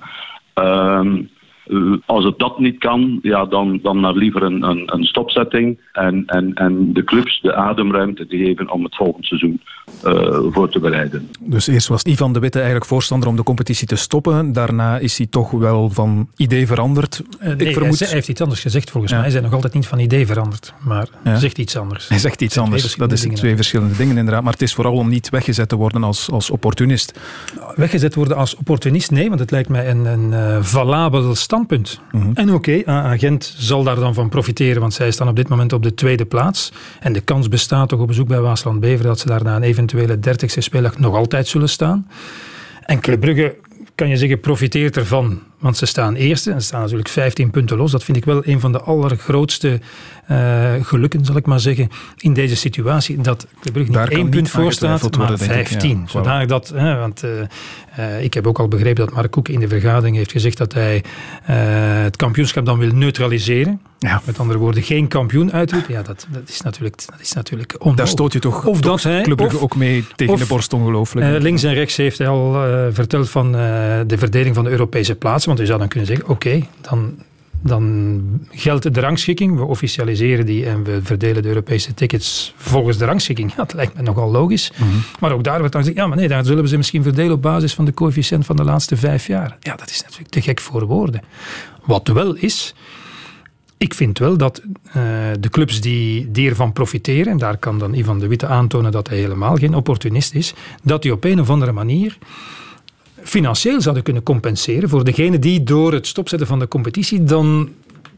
Um, als het dat niet kan, ja, dan, dan maar liever een, een, een stopzetting en, en, en de clubs de ademruimte te geven om het volgende seizoen uh, voor te bereiden. Dus eerst was Ivan de Witte eigenlijk voorstander om de competitie te stoppen. Daarna is hij toch wel van idee veranderd. Uh, nee, Ik vermoed... hij, heeft iets anders gezegd volgens mij. Hij is nog altijd niet van idee veranderd, maar ja. zegt iets anders. Hij zegt iets anders. Dat is twee verschillende dingen inderdaad. Maar het is vooral om niet weggezet te worden als, als opportunist. Weggezet worden als opportunist? Nee, want het lijkt mij een, een valabel stand Mhm. En oké, okay, agent zal daar dan van profiteren, want zij staan op dit moment op de tweede plaats. En de kans bestaat toch op bezoek bij Waasland-Bever dat ze daar na een eventuele dertigste speeldag nog altijd zullen staan. En Club Brugge kan je zeggen, profiteert ervan. Want ze staan eerste en ze staan natuurlijk 15 punten los. Dat vind ik wel een van de allergrootste uh, gelukken, zal ik maar zeggen, in deze situatie. Dat de Brugge niet één punt voor staat, maar 15. Zodanig dat, hè, want uh, uh, ik heb ook al begrepen dat Mark Koek in de vergadering heeft gezegd dat hij het kampioenschap dan wil neutraliseren. Ja. Met andere woorden, geen kampioen uitroepen. Ja, dat, dat is natuurlijk, dat is natuurlijk onmogelijk. Daar stoot je toch, of dat hij, Club Brugge ook mee tegen de borst, ongelooflijk. links en rechts heeft hij al verteld van de verdeling van de Europese plaatsen. Want je zou dan kunnen zeggen, oké, dan dan geldt de rangschikking. We officialiseren die en we verdelen de Europese tickets volgens de rangschikking. dat lijkt me nogal logisch. Mhm. Maar ook daar wordt dan gezegd, ja, maar nee, daar zullen we ze misschien verdelen op basis van de coëfficiënt van de laatste vijf jaar. Ja, dat is natuurlijk te gek voor woorden. Wat wel is, ik vind wel dat uh, de clubs die, die ervan profiteren, en daar kan dan Ivan de Witte aantonen dat hij helemaal geen opportunist is, dat die op een of andere manier financieel zouden kunnen compenseren voor degene die door het stopzetten van de competitie dan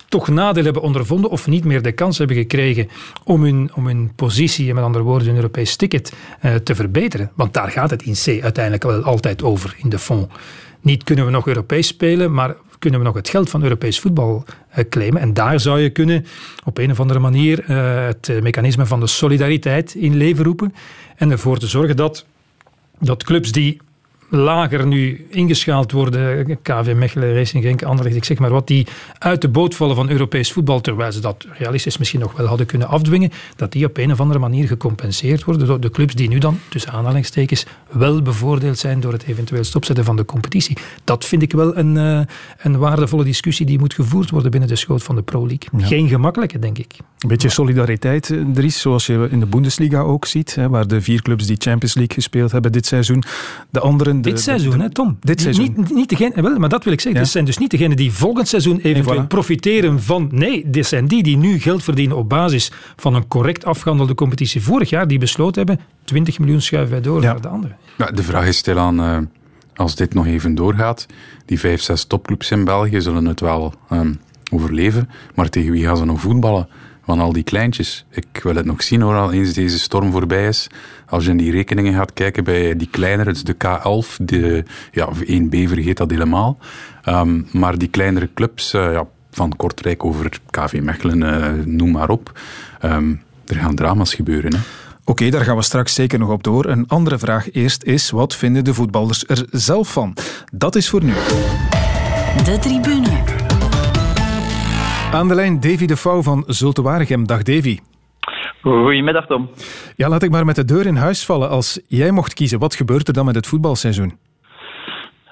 toch nadeel hebben ondervonden of niet meer de kans hebben gekregen om hun, om hun positie, met andere woorden hun Europees ticket, uh, te verbeteren. Want daar gaat het in C uiteindelijk wel altijd over, in de fond. Niet kunnen we nog Europees spelen, maar kunnen we nog het geld van Europees voetbal uh, claimen. En daar zou je kunnen op een of andere manier uh, het mechanisme van de solidariteit in leven roepen en ervoor te zorgen dat, dat clubs die lager nu ingeschaald worden, KV Mechelen, Racing Genk, Anderlecht, ik zeg maar wat, die uit de boot vallen van Europees voetbal, terwijl ze dat realistisch misschien nog wel hadden kunnen afdwingen, dat die op een of andere manier gecompenseerd worden door de clubs die nu dan, tussen aanhalingstekens, wel bevoordeeld zijn door het eventueel stopzetten van de competitie. Dat vind ik wel een, uh, een waardevolle discussie die moet gevoerd worden binnen de schoot van de Pro League. Geen gemakkelijke, denk ik. Een beetje solidariteit, eh, Dries, zoals je in de Bundesliga ook ziet, hè, waar de vier clubs die Champions League gespeeld hebben dit seizoen, de anderen dit seizoen, hè, Tom? Dit seizoen. Niet, niet degene, wel, maar dat wil ik zeggen. Ja. Dit zijn dus niet degenen die volgend seizoen eventueel profiteren van. Nee, dit zijn die die nu geld verdienen op basis van een correct afgehandelde competitie vorig jaar, die besloten hebben: 20 miljoen schuiven wij door naar de anderen. Ja, de vraag is stilaan. Uh, als dit nog even doorgaat, die vijf, zes topclubs in België zullen het wel um, overleven. Maar tegen wie gaan ze nog voetballen? Van al die kleintjes. Ik wil het nog zien hoor, al eens deze storm voorbij is. Als je in die rekeningen gaat kijken bij die kleinere, het is de K11, de, ja, 1B vergeet dat helemaal. Um, maar die kleinere clubs, uh, ja, van Kortrijk over KV Mechelen, uh, noem maar op. Um, er gaan drama's gebeuren. Hè. Oké, okay, daar gaan we straks zeker nog op door. Een andere vraag eerst is, wat vinden de voetballers er zelf van? Dat is voor nu. De tribune. Aan de lijn Davy de Vouw van Zulte Waregem. Dag Davy. Goedemiddag Tom. Ja, laat ik maar met de deur in huis vallen. Als jij mocht kiezen, wat gebeurt er dan met het voetbalseizoen?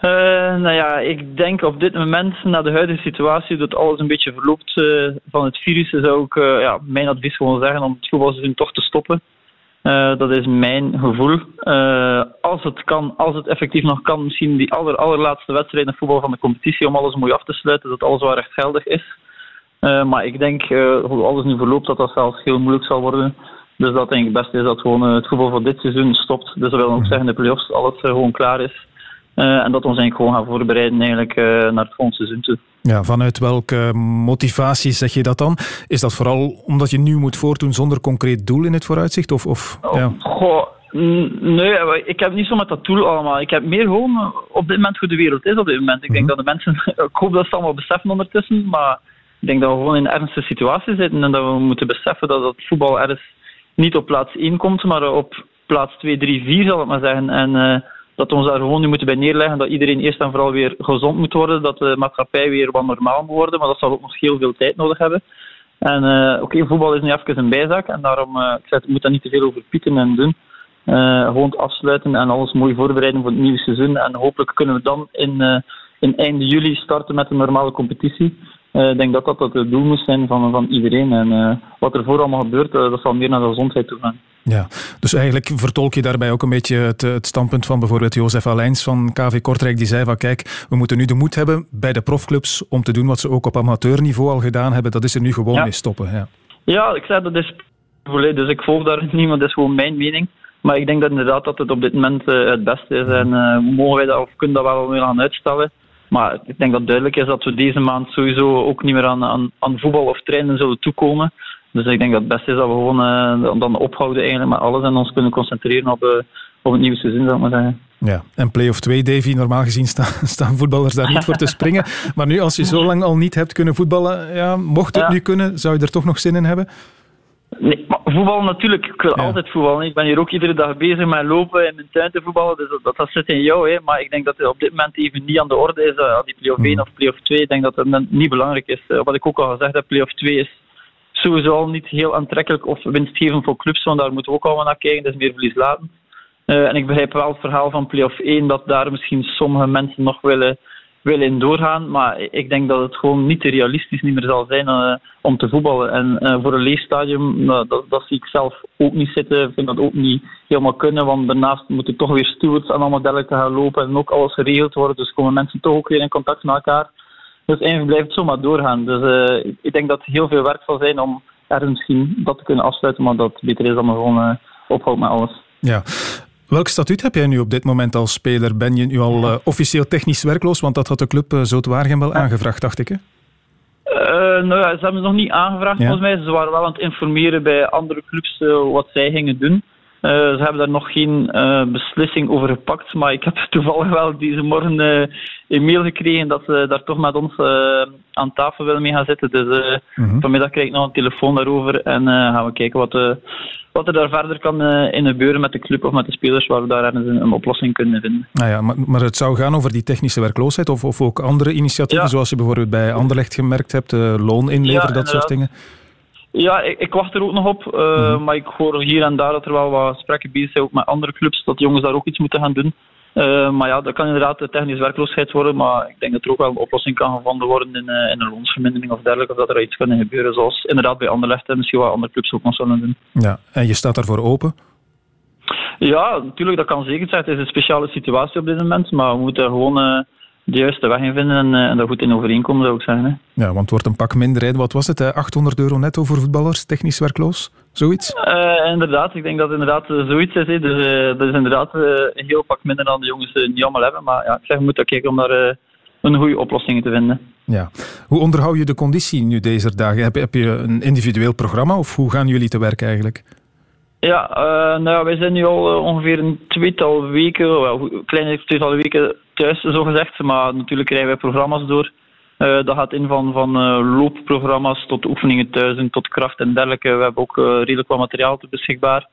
Uh, nou ja, ik denk op dit moment, na de huidige situatie, dat alles een beetje verloopt uh, van het virus, zou ik uh, ja, mijn advies gewoon zeggen om het voetbalseizoen toch te stoppen. dat is mijn gevoel. als het kan, als het effectief nog kan, misschien die aller, allerlaatste wedstrijd in voetbal van de competitie om alles mooi af te sluiten, dat alles wel rechtgeldig is. Uh, maar ik denk, uh, hoe alles nu verloopt, dat dat zelfs heel moeilijk zal worden. Dus dat denk ik het beste is dat gewoon uh, het voetbal voor dit seizoen stopt. Dus dat wil ook zeggen de play-offs, alles gewoon klaar is. en dat we ons eigenlijk gewoon gaan voorbereiden eigenlijk, naar het volgende seizoen toe. Ja, vanuit welke motivatie zeg je dat dan? Is dat vooral omdat je nu moet voortdoen zonder concreet doel in het vooruitzicht? Of, of, oh, ja. Goh, nee, ik heb niet zo met dat doel allemaal. Ik heb meer gewoon op dit moment hoe de wereld is op dit moment. Ik denk mhm. dat de mensen, (laughs) ik hoop dat ze allemaal beseffen ondertussen, maar ik denk dat we gewoon in een ernstige situatie zitten en dat we moeten beseffen dat het voetbal ergens niet op plaats 1 komt, maar op plaats 2, 3, 4 zal ik maar zeggen. En uh, dat we ons daar gewoon nu moeten bij neerleggen dat iedereen eerst en vooral weer gezond moet worden, dat de maatschappij weer wat normaal moet worden, maar dat zal ook nog heel veel tijd nodig hebben. En uh, oké, voetbal is nu even een bijzaak en daarom uh, ik zeg, moet daar niet te veel over pieken en doen. Gewoon afsluiten en alles mooi voorbereiden voor het nieuwe seizoen. En hopelijk kunnen we dan in, in juli starten met een normale competitie. Eh, ik denk dat dat het doel moet zijn van, van iedereen. En uh, wat er voor allemaal gebeurt, uh, dat zal meer naar de gezondheid toe gaan. Ja, dus eigenlijk vertolk je daarbij ook een beetje het, het standpunt van bijvoorbeeld Jozef Alijns van KV Kortrijk, die zei van kijk, we moeten nu de moed hebben bij de profclubs om te doen wat ze ook op amateurniveau al gedaan hebben. Dat is er nu gewoon mee stoppen. Ja. ja, ik zei dat is volledig, dus ik volg daar niet, maar dat is gewoon mijn mening. Maar ik denk dat inderdaad dat het op dit moment het beste is. En mogen wij dat of kunnen dat wel weer gaan uitstellen. Maar ik denk dat duidelijk is dat we deze maand sowieso ook niet meer aan, aan, aan voetbal of trainen zullen toekomen. Dus ik denk dat het beste is dat we gewoon uh, dan ophouden eigenlijk met alles en ons kunnen concentreren op, uh, op het nieuwe seizoen, zou ik maar zeggen. Ja, en play-off 2, Davy, normaal gezien staan, (laughs) staan voetballers daar niet voor te springen. Maar nu, als je zo lang al niet hebt kunnen voetballen, ja, mocht het nu kunnen, zou je er toch nog zin in hebben? Nee, maar voetbal natuurlijk. Ik wil altijd voetballen. Ik ben hier ook iedere dag bezig met lopen en mijn tuin te voetballen. Dus dat, dat, zit in jou. Hè. Maar ik denk dat het op dit moment even niet aan de orde is. Uh, die play-off 1 mm. of play-off 2. Ik denk dat het niet belangrijk is. Uh, wat ik ook al gezegd heb, play-off 2 is sowieso al niet heel aantrekkelijk of winstgevend voor clubs. Want daar moeten we ook allemaal naar kijken. Dat is meer verlies laten. Uh, en ik begrijp wel het verhaal van play-off 1 dat daar misschien sommige mensen nog willen willen doorgaan. Maar ik denk dat het gewoon niet realistisch niet meer zal zijn uh, om te voetballen. En uh, voor een leefstadium, uh, dat, dat, zie ik zelf ook niet zitten. Ik vind dat ook niet helemaal kunnen. Want daarnaast moeten toch weer stewards en allemaal dergelijke gaan lopen. En ook alles geregeld worden. Dus komen mensen toch ook weer in contact met elkaar. Dus eigenlijk blijft het zomaar doorgaan. Dus ik denk dat het heel veel werk zal zijn om er misschien dat te kunnen afsluiten. Maar dat beter is dan gewoon ophoudt met alles. Ja, Welk statuut heb jij nu op dit moment als speler? Ben je nu al uh, officieel technisch werkloos? Want dat had de club uh, Zoutwaargem wel aangevraagd, dacht ik. Hè? Uh, nou ja, ze hebben het nog niet aangevraagd volgens mij. Ze waren wel aan het informeren bij andere clubs wat zij gingen doen. Ze hebben daar nog geen beslissing over gepakt. Maar ik heb (laughs) toevallig wel deze morgen een mail gekregen dat ze daar toch met ons aan tafel willen mee gaan zitten. Dus mhm. vanmiddag krijg ik nog een telefoon daarover en gaan we kijken wat wat er daar verder kan in gebeuren met de club of met de spelers, waar we daar een, een oplossing kunnen vinden. Nou ja, maar, maar, het zou gaan over die technische werkloosheid of, of ook andere initiatieven, zoals je bijvoorbeeld bij Anderlecht gemerkt hebt, loon inleveren, dat soort dingen? Ja, ik, ik, wacht er ook nog op, uh, maar ik hoor hier en daar dat er wel wat gesprekken bezig zijn, ook met andere clubs, dat jongens daar ook iets moeten gaan doen. Uh, maar ja, dat kan inderdaad de technische werkloosheid worden, maar ik denk dat er ook wel een oplossing kan gevonden worden in, uh, in een loonsvermindering of dergelijke, of dat er iets kan gebeuren, zoals inderdaad bij Anderlecht en misschien wat andere clubs ook nog zullen doen. Ja, en je staat daarvoor open? Ja, natuurlijk, dat kan zeker zijn. Het is een speciale situatie op dit moment, maar we moeten gewoon... De juiste weg in vinden en, en daar goed in overeenkomen, zou ik zeggen. Hè. Ja, want het wordt een pak minder. Wat was het? 800 euro netto voor voetballers, technisch werkloos? Zoiets? Uh, inderdaad, ik denk dat het inderdaad uh, zoiets is. Hè. Dus uh, dat is inderdaad een heel pak minder dan de jongens niet allemaal hebben. Maar ja, ik zeg, we moeten kijken om daar een goede oplossing te vinden. Ja. Hoe onderhoud je de conditie nu deze dagen? Heb, heb je een individueel programma of hoe gaan jullie te werk eigenlijk? Ja, nou ja, wij zijn nu al ongeveer een tweetal weken, een kleine tweetal weken thuis, zo gezegd. Maar natuurlijk krijgen wij programma's door. Uh, dat gaat in van, van loopprogramma's tot oefeningen thuis en tot kracht en dergelijke. We hebben ook redelijk wat materiaal te beschikbaar.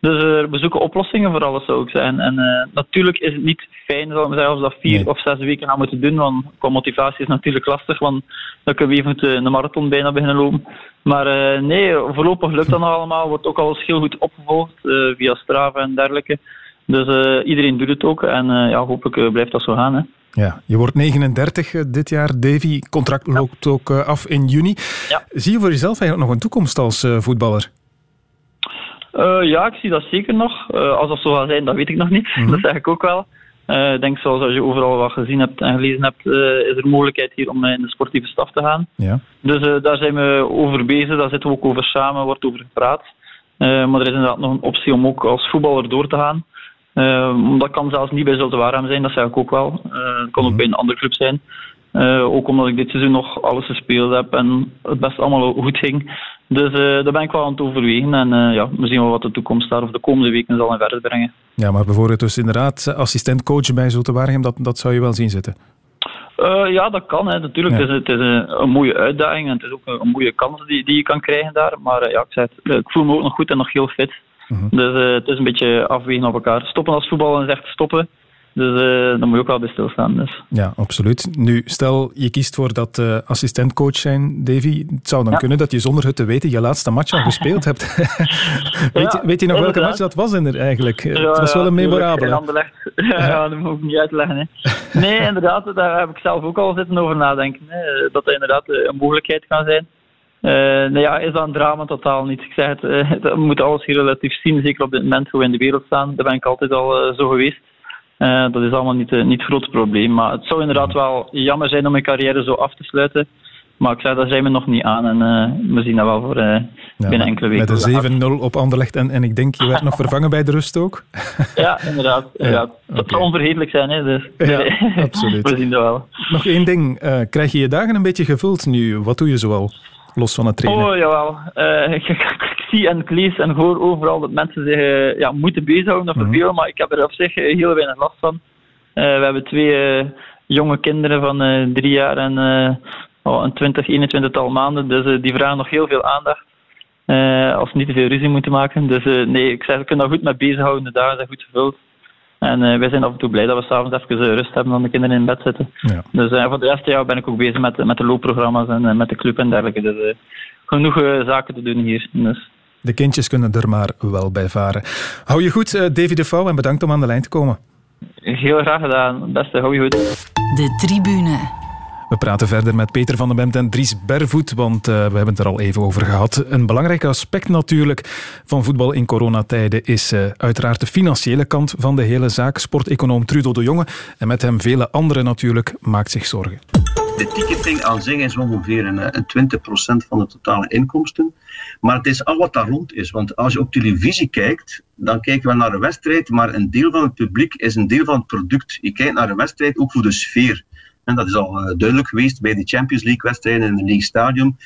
Dus we zoeken oplossingen voor alles, zou ik zijn. En natuurlijk is het niet fijn zal ik zeggen, als we dat vier of zes weken gaan moeten doen. Want qua motivatie is natuurlijk lastig, want dan kunnen we even een marathon bijna beginnen lopen. Maar nee, voorlopig lukt dat nog allemaal. Wordt ook alles heel goed opgevolgd via Strava en dergelijke. Dus iedereen doet het ook en ja, hopelijk blijft dat zo gaan. Hè. Ja, je wordt 39 eh, dit jaar, Davy. Contract loopt ook eh, af in juni. Ja. Zie je voor jezelf eigenlijk nog een toekomst als uh, voetballer? Uh, ja, ik zie dat zeker nog. Uh, als dat zo gaat zijn, dat weet ik nog niet. Mhm. (laughs) Dat zeg ik ook wel. Ik denk zoals als je overal wat gezien hebt en gelezen hebt, is er mogelijkheid hier om in de sportieve staf te gaan. Ja. Dus daar zijn we over bezig, daar zitten we ook over samen, wordt over gepraat. maar er is inderdaad nog een optie om ook als voetballer door te gaan. Dat kan zelfs niet bij Zulte Waarham zijn, dat zeg ik ook wel. Dat kan ook mhm. bij een andere club zijn. Uh, ook omdat ik dit seizoen nog alles gespeeld heb en het best allemaal (laughs) goed ging. Dus daar ben ik wel aan het overwegen. En ja, we zien wel wat de toekomst daar of de komende weken zal in verder brengen. Ja, maar bijvoorbeeld dus inderdaad assistent-coach bij Zulte Waregem, dat, dat zou je wel zien zitten? ja, dat kan. Hè. Natuurlijk, het is, het is een, een, mooie uitdaging en het is ook een, een mooie kans die, die je kan krijgen daar. Maar ja, ik, zei het, ik voel me ook nog goed en nog heel fit. Mhm. Dus uh, het is een beetje afwegen op elkaar. Stoppen als voetbal is echt stoppen. Dus uh, dan moet je ook wel bij stilstaan. Dus. Ja, absoluut. Nu, stel je kiest voor dat uh, assistentcoach zijn, Davy. Het zou dan kunnen dat je zonder het te weten je laatste match al gespeeld hebt. (laughs) (laughs) weet, je, weet je nog welke match dat was in er eigenlijk? het was wel een memorabele. (laughs) Ja, dat moet ik niet uitleggen. Hè. Nee, inderdaad, daar heb ik zelf ook al zitten over nadenken. Hè. Dat dat inderdaad een mogelijkheid kan zijn. Uh, nou ja, is dat een drama? Totaal niet. Ik zeg het, uh, we moeten alles hier relatief zien, zeker op dit moment hoe we in de wereld staan. Daar ben ik altijd al uh, zo geweest. Dat is allemaal niet, niet het grote probleem. Maar het zou inderdaad wel jammer zijn om mijn carrière zo af te sluiten. Maar ik zei, daar zijn we nog niet aan. En we zien dat wel voor binnen enkele weken. Met een 7-0 op Anderlecht. En, en ik denk, je werd nog (laughs) vervangen bij de rust ook? (laughs) ja, inderdaad. inderdaad. Ja, Dat zou onvergetelijk zijn. Hè, dus. Ja, (laughs) absoluut. we zien dat wel. Nog één ding. krijg je je dagen een beetje gevuld nu? Wat doe je zoal? Los van het trainen. Oh, jawel. Uh, zie en ik lees en hoor overal dat mensen zich ja, moeten bezighouden of mhm. vervelen, maar ik heb er op zich heel weinig last van. we hebben twee jonge kinderen van drie jaar en oh, een 20, 21 tal maanden, dus die vragen nog heel veel aandacht. als ze niet te veel ruzie moeten maken. Dus nee, ik zeg, we kunnen daar goed mee bezighouden, de dagen zijn goed gevuld. En uh, wij zijn af en toe blij dat we s'avonds even uh, rust hebben dan de kinderen in bed zitten. Ja. Dus uh, voor de rest ja, ben ik ook bezig met, met de loopprogramma's en met de club en dergelijke. Dus genoeg zaken te doen hier. Dus. De kindjes kunnen er maar wel bij varen. Hou je goed, Davy de Vouw, en bedankt om aan de lijn te komen. Heel graag gedaan. Beste, hou je goed. De tribune. We praten verder met Peter van den Bemt en Dries Bervoet, want uh, we hebben het er al even over gehad. Een belangrijk aspect natuurlijk van voetbal in coronatijden is uh, uiteraard de financiële kant van de hele zaak. Sporteconoom Trudo de Jonge en met hem vele anderen natuurlijk maakt zich zorgen. De ticketing aan zich is ongeveer een, eh, een 20% van de totale inkomsten. Maar het is al wat daar rond is. Want als je op televisie kijkt, dan kijken we naar een wedstrijd, maar een deel van het publiek is een deel van het product. Je kijkt naar een wedstrijd ook voor de sfeer. En dat is al eh, duidelijk geweest bij de Champions League-wedstrijden in het League Stadium.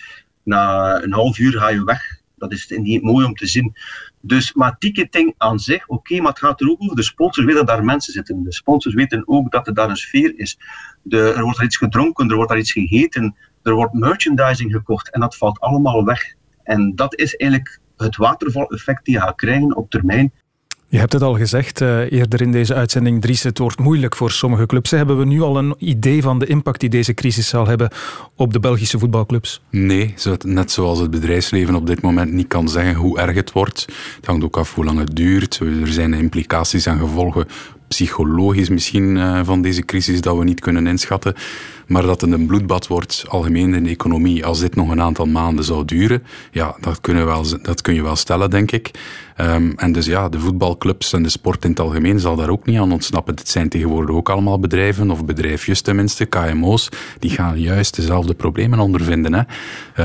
Na een half uur ga je weg. Dat is niet mooi om te zien. Dus, maar ticketing aan zich, oké, maar het gaat er ook over. De sponsors weten dat daar mensen zitten. De sponsors weten ook dat er daar een sfeer is. Er wordt daar iets gedronken, er wordt daar iets gegeten, er wordt merchandising gekocht en dat valt allemaal weg. En dat is eigenlijk het waterval-effect die je gaat krijgen op termijn. Je hebt het al gezegd uh, eerder in deze uitzending, Dries. Het wordt moeilijk voor sommige clubs. Hebben we nu al een idee van de impact die deze crisis zal hebben op de Belgische voetbalclubs? Nee, net zoals het bedrijfsleven op dit moment niet kan zeggen hoe erg het wordt. Het hangt ook af hoe lang het duurt. Er zijn implicaties en gevolgen psychologisch misschien uh, van deze crisis dat we niet kunnen inschatten. Maar dat het een bloedbad wordt, algemeen in de economie, als dit nog een aantal maanden zou duren, ja, dat, kunnen wel, dat kun je wel stellen, denk ik. Um, en dus ja, de voetbalclubs en de sport in het algemeen zal daar ook niet aan ontsnappen. Het zijn tegenwoordig ook allemaal bedrijven, of bedrijfjes tenminste, KMO's, die gaan juist dezelfde problemen ondervinden. Hè.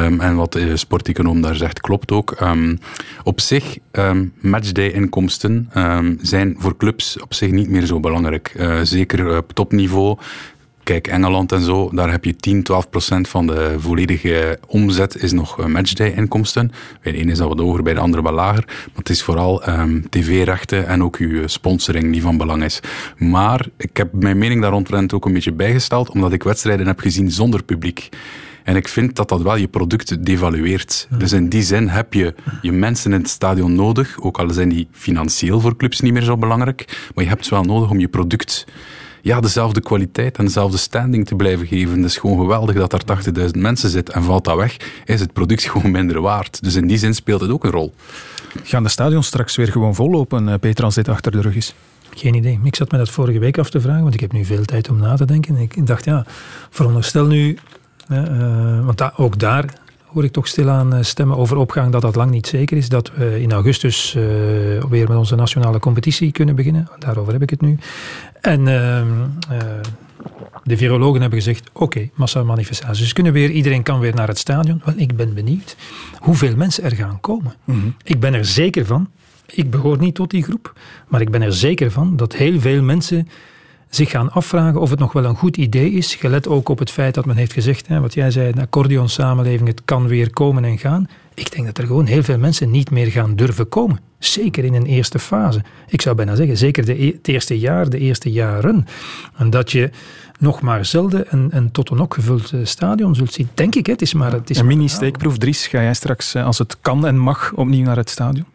Um, en wat de sporteconoom daar zegt, klopt ook. Um, op zich, matchday-inkomsten zijn voor clubs op zich niet meer zo belangrijk. Uh, zeker op topniveau Kijk, Engeland en zo, daar heb je 10, 12 procent van de volledige omzet is nog eh, matchday-inkomsten. Bij de ene is dat wat hoger, bij de andere wat lager. Maar het is vooral um, tv-rechten en ook uw sponsoring die van belang is. Maar ik heb mijn mening daar rondrent ook een beetje bijgesteld, omdat ik wedstrijden heb gezien zonder publiek. En ik vind dat dat wel je product devalueert. Dus in die zin heb je je mensen in het stadion nodig, ook al zijn die financieel voor clubs niet meer zo belangrijk, maar je hebt ze wel nodig om je product ja, dezelfde kwaliteit en dezelfde standing te blijven geven. Het is gewoon geweldig dat er 80.000 mensen zitten. En valt dat weg, is het product (laughs) gewoon minder waard. Dus in die zin speelt het ook een rol. Gaan de stadions straks weer gewoon vollopen, eh, Peter, als dit achter de rug is? Geen idee. Ik zat me dat vorige week af te vragen, want ik heb nu veel tijd om na te denken. Ik dacht, ja, veronderstel nu, uh, want ook daar hoor ik toch stilaan eh, stemmen over opgang dat dat lang niet zeker is. Dat we in augustus uh, weer met onze nationale competitie kunnen beginnen. Daarover heb ik het nu. En uh, de virologen hebben gezegd, oké, okay, massamanifestaties. Dus kunnen weer, iedereen kan weer naar het stadion. Wel, ik ben benieuwd hoeveel mensen er gaan komen. Mhm. Ik ben er zeker van, ik behoor niet tot die groep, maar ik ben er zeker van dat heel veel mensen zich gaan afvragen of het nog wel een goed idee is. Gelet ook op het feit dat men heeft gezegd, hè, wat jij zei, een accordeonsamenleving, het kan weer komen en gaan. Ik denk dat er gewoon heel veel mensen niet meer gaan durven komen. Zeker in een eerste fase. Ik zou bijna zeggen, zeker de, e-, het eerste jaar, de eerste jaren. En dat je nog maar zelden een, een tot een gevuld eh, stadion zult zien. Denk ik, het is maar... Het is een mini-steekproef, Dries. Ga jij straks, eh, als het kan en mag, opnieuw naar het stadion?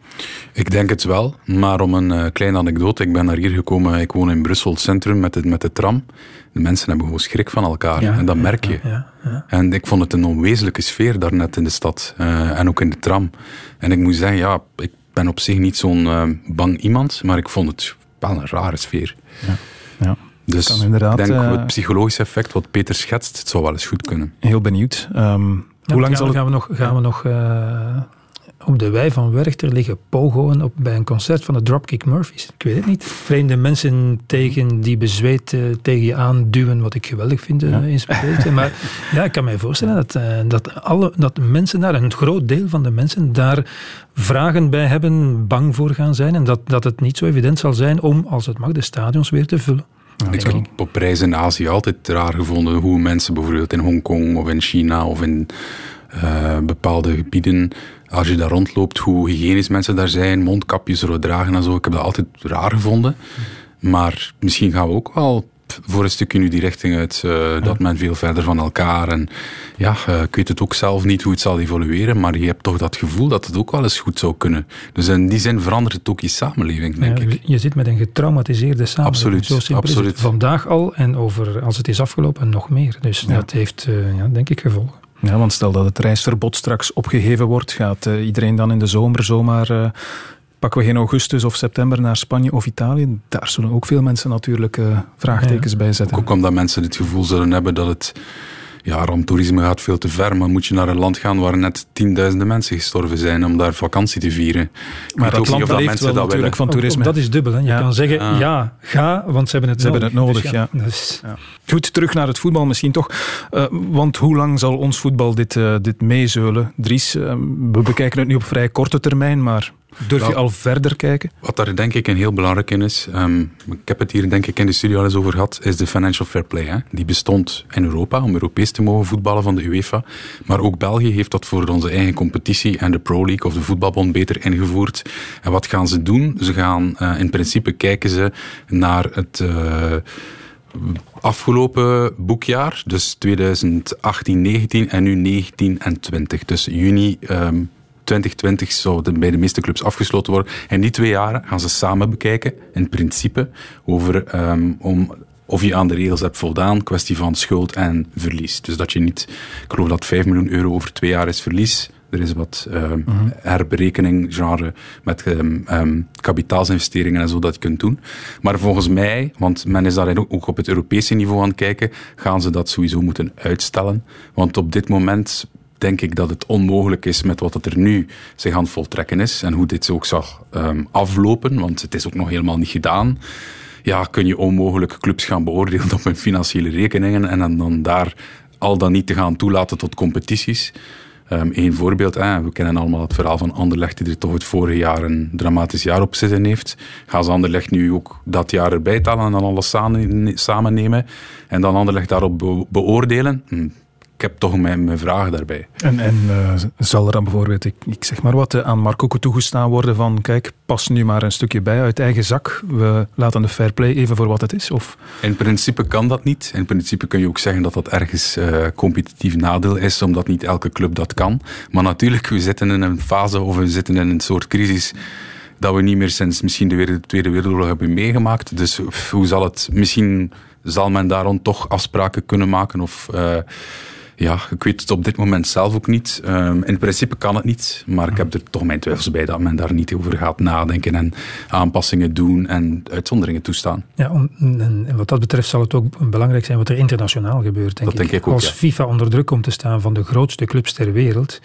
Ik denk het wel, maar om een uh, kleine anekdote. Ik ben naar hier gekomen, ik woon in Brussel, centrum, met de, met de tram. De mensen hebben gewoon schrik van elkaar. en dat merk je. Ja, ja, en ik vond het een onwezenlijke sfeer daarnet in de stad. en ook in de tram. En ik moet zeggen, ja, ik ben op zich niet zo'n bang iemand, maar ik vond het wel een rare sfeer. ja. Dus ik denk uh, het psychologische effect wat Peter schetst, het zou wel eens goed kunnen. Heel benieuwd. Um, hoe lang zal het... gaan we nog, gaan we nog uh, op de wei van Werchter liggen pogoen op, bij een concert van de Dropkick Murphys? Ik weet het niet. Vreemde mensen tegen die bezweet uh, tegen je aanduwen, wat ik geweldig vind ja. Maar ja, ik kan mij voorstellen dat, dat, alle, dat mensen daar, een groot deel van de mensen daar vragen bij hebben, bang voor gaan zijn en dat, dat het niet zo evident zal zijn om, als het mag, de stadions weer te vullen. Ik heb op reis in Azië altijd raar gevonden hoe mensen bijvoorbeeld in Hongkong of in China of in uh, bepaalde gebieden als je daar rondloopt, hoe hygiënisch mensen daar zijn, mondkapjes zo dragen en zo. Ik heb dat altijd raar gevonden. Maar misschien gaan we ook wel voor een stukje nu die richting uit. Uh, Dat men veel verder van elkaar. En ja, uh, ik weet het ook zelf niet hoe het zal evolueren. Maar je hebt toch dat gevoel dat het ook wel eens goed zou kunnen. Dus in die zin verandert het ook je samenleving, denk ik. Je zit met een getraumatiseerde samenleving. Absoluut. Zo absoluut. Vandaag al en over, als het is afgelopen, nog meer. Dus dat heeft, uh, ja, denk ik, gevolgen. Ja, want stel dat het reisverbod straks opgegeven wordt, gaat iedereen dan in de zomer zomaar pakken we geen augustus of september naar Spanje of Italië, daar zullen ook veel mensen natuurlijk uh, vraagtekens bij zetten. Ook omdat mensen het gevoel zullen hebben dat het ja, ramptoerisme gaat veel te ver, maar moet je naar een land gaan waar net tienduizenden mensen gestorven zijn om daar vakantie te vieren. maar dat land dat leeft wel natuurlijk van toerisme. dat is dubbel. Hè. Je kan zeggen, ja, ga, want ze hebben het ze nodig. Hebben het nodig ja. Dus, ja. Goed, terug naar het voetbal misschien toch. Uh, want hoe lang zal ons voetbal dit, uh, dit meezeulen? Dries, uh, we bekijken het nu op vrij korte termijn, maar Durf je al verder kijken? Wat daar denk ik een heel belangrijk in is, um, ik heb het hier denk ik in de studio al eens over gehad, is de financial fair play. Hè. Die bestond in Europa om Europees te mogen voetballen van de UEFA. Maar ook België heeft dat voor onze eigen competitie en de Pro League of de voetbalbond beter ingevoerd. En wat gaan ze doen? Ze gaan uh, in principe kijken ze naar het... Uh, afgelopen boekjaar, dus 2018, 19 en nu 19 en 20. Dus juni um, 2020 zou bij de meeste clubs afgesloten worden. En die twee jaren gaan ze samen bekijken, in principe, over um, om of je aan de regels hebt voldaan, kwestie van schuld en verlies. Dus dat je niet, ik geloof dat 5 miljoen euro over twee jaar is verlies. Er is wat um, uh -huh. herberekening, genre met um, um, kapitaalsinvesteringen en zo dat je kunt doen. Maar volgens mij, want men is daar ook op het Europese niveau aan het kijken, gaan ze dat sowieso moeten uitstellen. Want op dit moment denk ik dat het onmogelijk is met wat er nu zich aan voltrekken is en hoe dit ook zal um, aflopen, want het is ook nog helemaal niet gedaan. Ja, kun je onmogelijk clubs gaan beoordelen (laughs) op hun financiële rekeningen en dan, daar al dan niet te gaan toelaten tot competities. Um, Eén voorbeeld, we kennen allemaal het verhaal van Anderlecht, die er toch het vorige jaar een dramatisch jaar op zitten heeft. Gaan ze Anderlecht nu ook dat jaar erbij talen en dan alles samen, samen nemen en dan Anderlecht daarop be beoordelen? Hm heb toch mijn, mijn vragen daarbij. En, en uh, zal er dan bijvoorbeeld, ik, ik zeg maar wat, aan Marco toegestaan worden van kijk, pas nu maar een stukje bij uit eigen zak. We laten de fair play even voor wat het is? Of? In principe kan dat niet. In principe kun je ook zeggen dat dat ergens uh, competitief nadeel is, omdat niet elke club dat kan. Maar natuurlijk, we zitten in een fase of we zitten in een soort crisis dat we niet meer sinds misschien de Tweede Wereldoorlog hebben meegemaakt. Dus hoe zal het, misschien zal men daarom toch afspraken kunnen maken of... Uh, ja, ik weet het op dit moment zelf ook niet. Um, in principe kan het niet, maar ik heb er toch mijn twijfels bij dat men daar niet over gaat nadenken en aanpassingen doen en uitzonderingen toestaan. Ja, en wat dat betreft zal het ook belangrijk zijn wat er internationaal gebeurt. Denk dat denk ik ook. Als FIFA onder druk komt te staan van de grootste clubs ter wereld,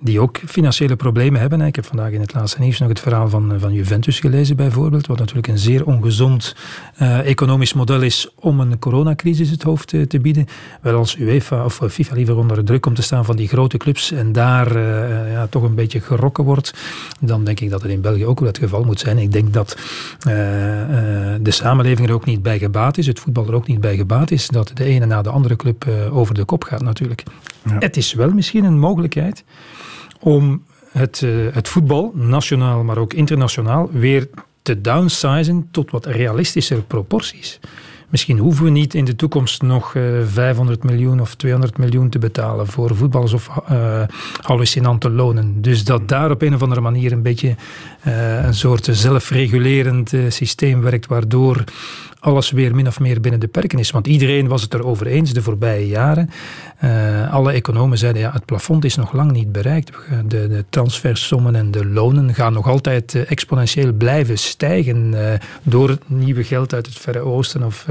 die ook financiële problemen hebben. Ik heb vandaag in het laatste nieuws nog het verhaal van, van Juventus gelezen bijvoorbeeld, wat natuurlijk een zeer ongezond uh, economisch model is om een coronacrisis het hoofd te, te, bieden. Wel als UEFA of FIFA liever onder druk komt te staan van die grote clubs en daar uh, ja, toch een beetje gerokken wordt, dan denk ik dat het in België ook wel het geval moet zijn. Ik denk dat uh, de samenleving er ook niet bij gebaat is, het voetbal er ook niet bij gebaat is, dat de ene na de andere club over de kop gaat natuurlijk. Ja. Het is wel misschien een mogelijkheid om het, uh, het voetbal, nationaal maar ook internationaal, weer te downsizen tot wat realistischer proporties. Misschien hoeven we niet in de toekomst nog uh, 500 miljoen of 200 miljoen te betalen voor voetballers of uh, hallucinante lonen. Dus dat daar op een of andere manier een beetje uh, een soort zelfregulerend systeem werkt, waardoor alles weer min of meer binnen de perken is. Want iedereen was het erover eens de voorbije jaren. Alle economen zeiden ja, het plafond is nog lang niet bereikt. De, de transfersommen en de lonen gaan nog altijd exponentieel blijven stijgen door nieuwe geld uit het Verre Oosten of,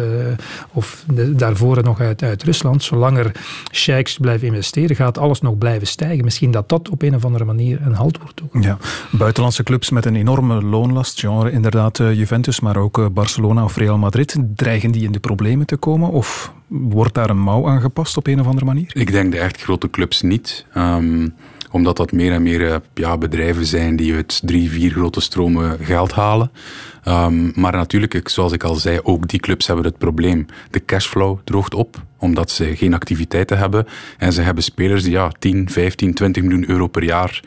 of de, daarvoor nog uit, uit Rusland. Zolang er sheiks blijven investeren, gaat alles nog blijven stijgen. Misschien dat dat op een of andere manier een halt wordt ook. Ja, buitenlandse clubs met een enorme loonlast, genre inderdaad Juventus, maar ook Barcelona of Real Madrid dreigen die in de problemen te komen? Of wordt daar een mouw aangepast op een of andere manier? Ik denk de echt grote clubs niet. Um, omdat dat meer en meer eh, ja, bedrijven zijn die uit drie, vier grote stromen geld halen. Um, maar natuurlijk, zoals ik al zei, ook die clubs hebben het probleem. De cashflow droogt op, omdat ze geen activiteiten hebben. En ze hebben spelers die ja, 10, 15, 20 miljoen euro per jaar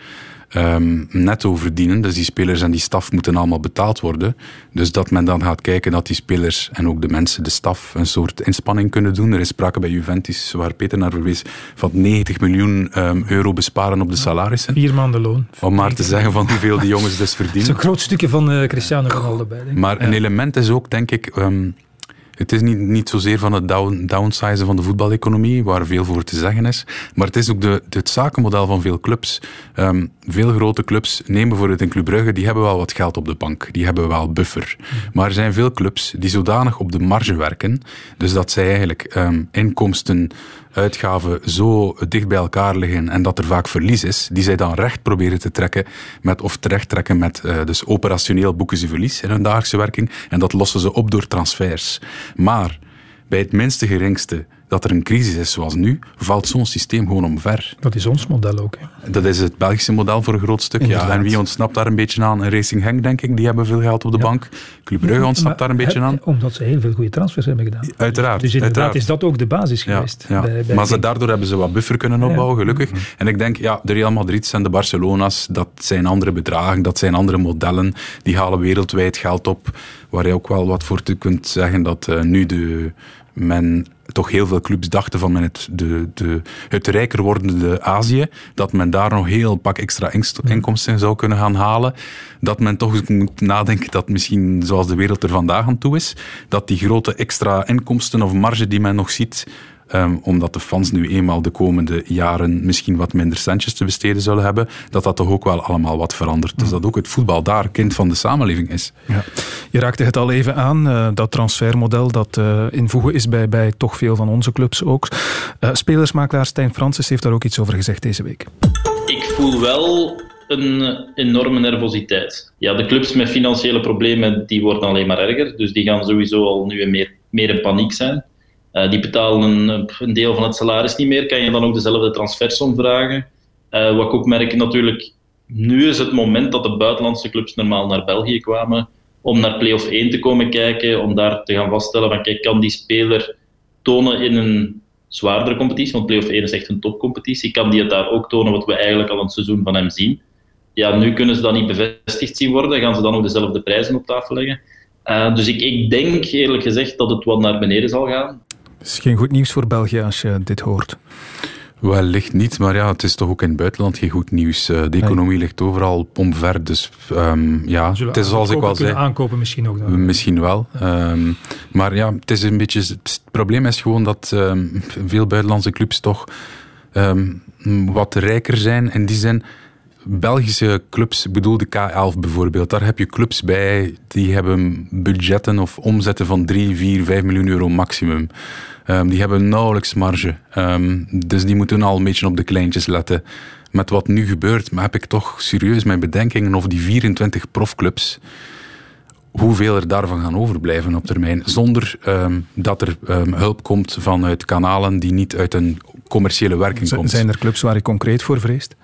um, netto verdienen. Dus die spelers en die staf moeten allemaal betaald worden. Dus dat men dan gaat kijken dat die spelers en ook de mensen, de staf, een soort inspanning kunnen doen. Er is sprake bij Juventus, waar Peter naar verwees, van 90 miljoen um, euro besparen op de salarissen. Vier maanden loon. Om maar te zeggen van hoeveel die jongens dus (laughs) verdienen. Dat is een groot stukje van uh, Cristiano Ronaldo bij. Maar een element is ook, denk ik... Um, het is niet, niet zozeer van het down, downsizen van de voetbaleconomie, waar veel voor te zeggen is. Maar het is ook de, het zakenmodel van veel clubs. Um, veel grote clubs, neem bijvoorbeeld in Club Brugge, die hebben wel wat geld op de bank. Die hebben wel buffer. Maar er zijn veel clubs die zodanig op de marge werken, dus dat zij eigenlijk um, inkomsten uitgaven zo dicht bij elkaar liggen en dat er vaak verlies is, die zij dan recht proberen te trekken met, of terecht trekken met, uh, dus operationeel boeken ze verlies in hun dagelijkse werking en dat lossen ze op door transfers. Maar bij het minste geringste dat er een crisis is zoals nu, valt zo'n systeem gewoon omver. Dat is ons model ook. Hè? Dat is het Belgische model voor een groot stuk. Ja. En wie ontsnapt daar een beetje aan? Racing Henk, denk ik, die hebben veel geld op de bank. Club Brugge ontsnapt daar een beetje aan. Omdat ze heel veel goede transfers hebben gedaan. Uiteraard. Dus inderdaad uiteraard. is dat ook de basis geweest. Ja, bij, bij maar ze, daardoor hebben ze wat buffer kunnen opbouwen, gelukkig. En ik denk, ja, de Real Madrid en de Barcelona's, dat zijn andere bedragen, dat zijn andere modellen. Die halen wereldwijd geld op, waar je ook wel wat voor te kunt zeggen dat uh, nu de men toch heel veel clubs dachten van het, de, de, het rijker wordende Azië, dat men daar nog heel pak extra inkomsten zou kunnen gaan halen. Dat men toch moet nadenken dat misschien, zoals de wereld er vandaag aan toe is, dat die grote extra inkomsten of marge die men nog ziet, Um, omdat de fans nu eenmaal de komende jaren misschien wat minder centjes te besteden zullen hebben, dat dat toch ook wel allemaal wat verandert. Dus dat ook het voetbal daar kind van de samenleving is. Ja. Je raakte het al even aan, uh, dat transfermodel dat uh, in voegen is bij, bij toch veel van onze clubs ook. Uh, spelersmakelaar Stijn Francis heeft daar ook iets over gezegd deze week. Ik voel wel een enorme nervositeit. Ja, de clubs met financiële problemen die worden alleen maar erger, dus die gaan sowieso al nu meer, meer in paniek zijn. Uh, die betalen een, deel van het salaris niet meer. Kan je dan ook dezelfde transfersom vragen? Uh, wat ik ook merk natuurlijk, nu is het moment dat de buitenlandse clubs normaal naar België kwamen om naar play-off 1 te komen kijken, om daar te gaan vaststellen van kijk, kan die speler tonen in een zwaardere competitie, want play-off 1 is echt een topcompetitie, kan die het daar ook tonen wat we eigenlijk al een seizoen van hem zien? Ja, nu kunnen ze dat niet bevestigd zien worden, gaan ze dan ook dezelfde prijzen op tafel leggen. Uh, dus ik, ik denk eerlijk gezegd dat het wat naar beneden zal gaan. Het is geen goed nieuws voor België als je dit hoort. Wellicht niet, maar ja, het is toch ook in het buitenland geen goed nieuws. Eh, de economie ligt overal omver, dus um, ja, Zullen het is zoals ik wel zei. aankopen misschien ook dan? Misschien wel. Um, maar ja, het is een beetje... Het probleem is gewoon dat um, veel buitenlandse clubs toch wat rijker zijn. In die zin, Belgische clubs, ik bedoel de K11 bijvoorbeeld, daar heb je clubs bij die hebben budgetten of omzetten van 3, 4, 5 miljoen euro maximum. Um, die hebben nauwelijks marge. Um, dus die moeten al een beetje op de kleintjes letten. Met wat nu gebeurt, maar heb ik toch serieus mijn bedenkingen of die 24 profclubs, hoeveel er daarvan gaan overblijven op termijn, zonder um, dat er hulp komt vanuit kanalen die niet uit een commerciële werking Z komt. Zijn er clubs waar je concreet voor vreest?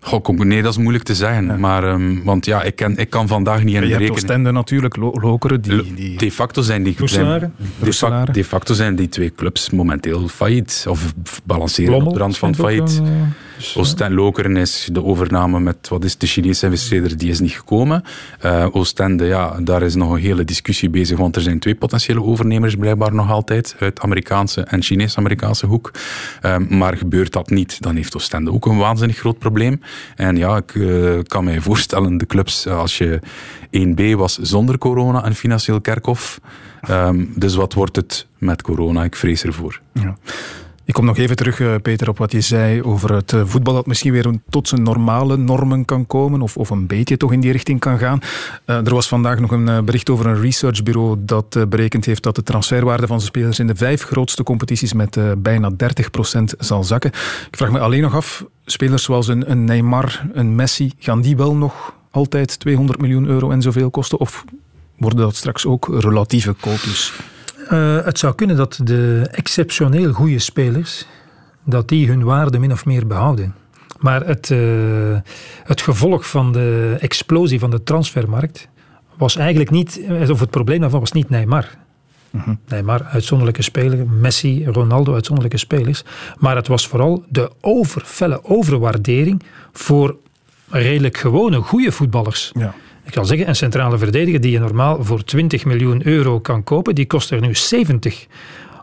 Goh, nee, dat is moeilijk te zeggen. Ja. Maar, um, want ja, ik, ken, ik kan vandaag niet in de rekening... Oostende natuurlijk, lo Lokeren, die, die... De facto zijn die... Zijn, de, de, facto zijn die twee clubs momenteel failliet. Of balanceren Lommel, op de rand van failliet. uh, dus, Oostende Lokeren is de overname met, wat is de Chinese investeerder, die is niet gekomen. Uh, Oostende, ja, daar is nog een hele discussie bezig, want er zijn twee potentiële overnemers blijkbaar nog altijd, uit Amerikaanse en Chinees-Amerikaanse hoek. Uh, maar gebeurt dat niet, dan heeft Oostende ook een waanzinnig groot probleem. En ja, ik uh, kan mij voorstellen, de clubs, als je 1B was zonder corona, een financieel kerkhof. Um, dus wat wordt het met corona? Ik vrees ervoor. Ja. Ik kom nog even terug, uh, Peter, op wat je zei over het uh, voetbal dat misschien weer tot zijn normale normen kan komen, of, of een beetje toch in die richting kan gaan. Uh, er was vandaag nog een bericht over een researchbureau dat berekend heeft dat de transferwaarde van zijn spelers in de vijf grootste competities met bijna 30% zal zakken. Ik vraag me alleen nog af, spelers zoals een, een Neymar, een Messi, gaan die wel nog altijd 200 miljoen euro en zoveel kosten? Of worden dat straks ook relatieve koopjes? Uh, het zou kunnen dat de exceptioneel goede spelers dat die hun waarde min of meer behouden. Maar het, uh, het gevolg van de explosie van de transfermarkt was eigenlijk niet, of het probleem daarvan was niet Neymar. Mm-hmm. Neymar, uitzonderlijke speler, Messi, Ronaldo, uitzonderlijke spelers. Maar het was vooral de over, felle overwaardering voor redelijk gewone, goede voetballers. Ja. Ik kan zeggen, een centrale verdediger die je normaal voor 20 miljoen euro kan kopen, die kost er nu 70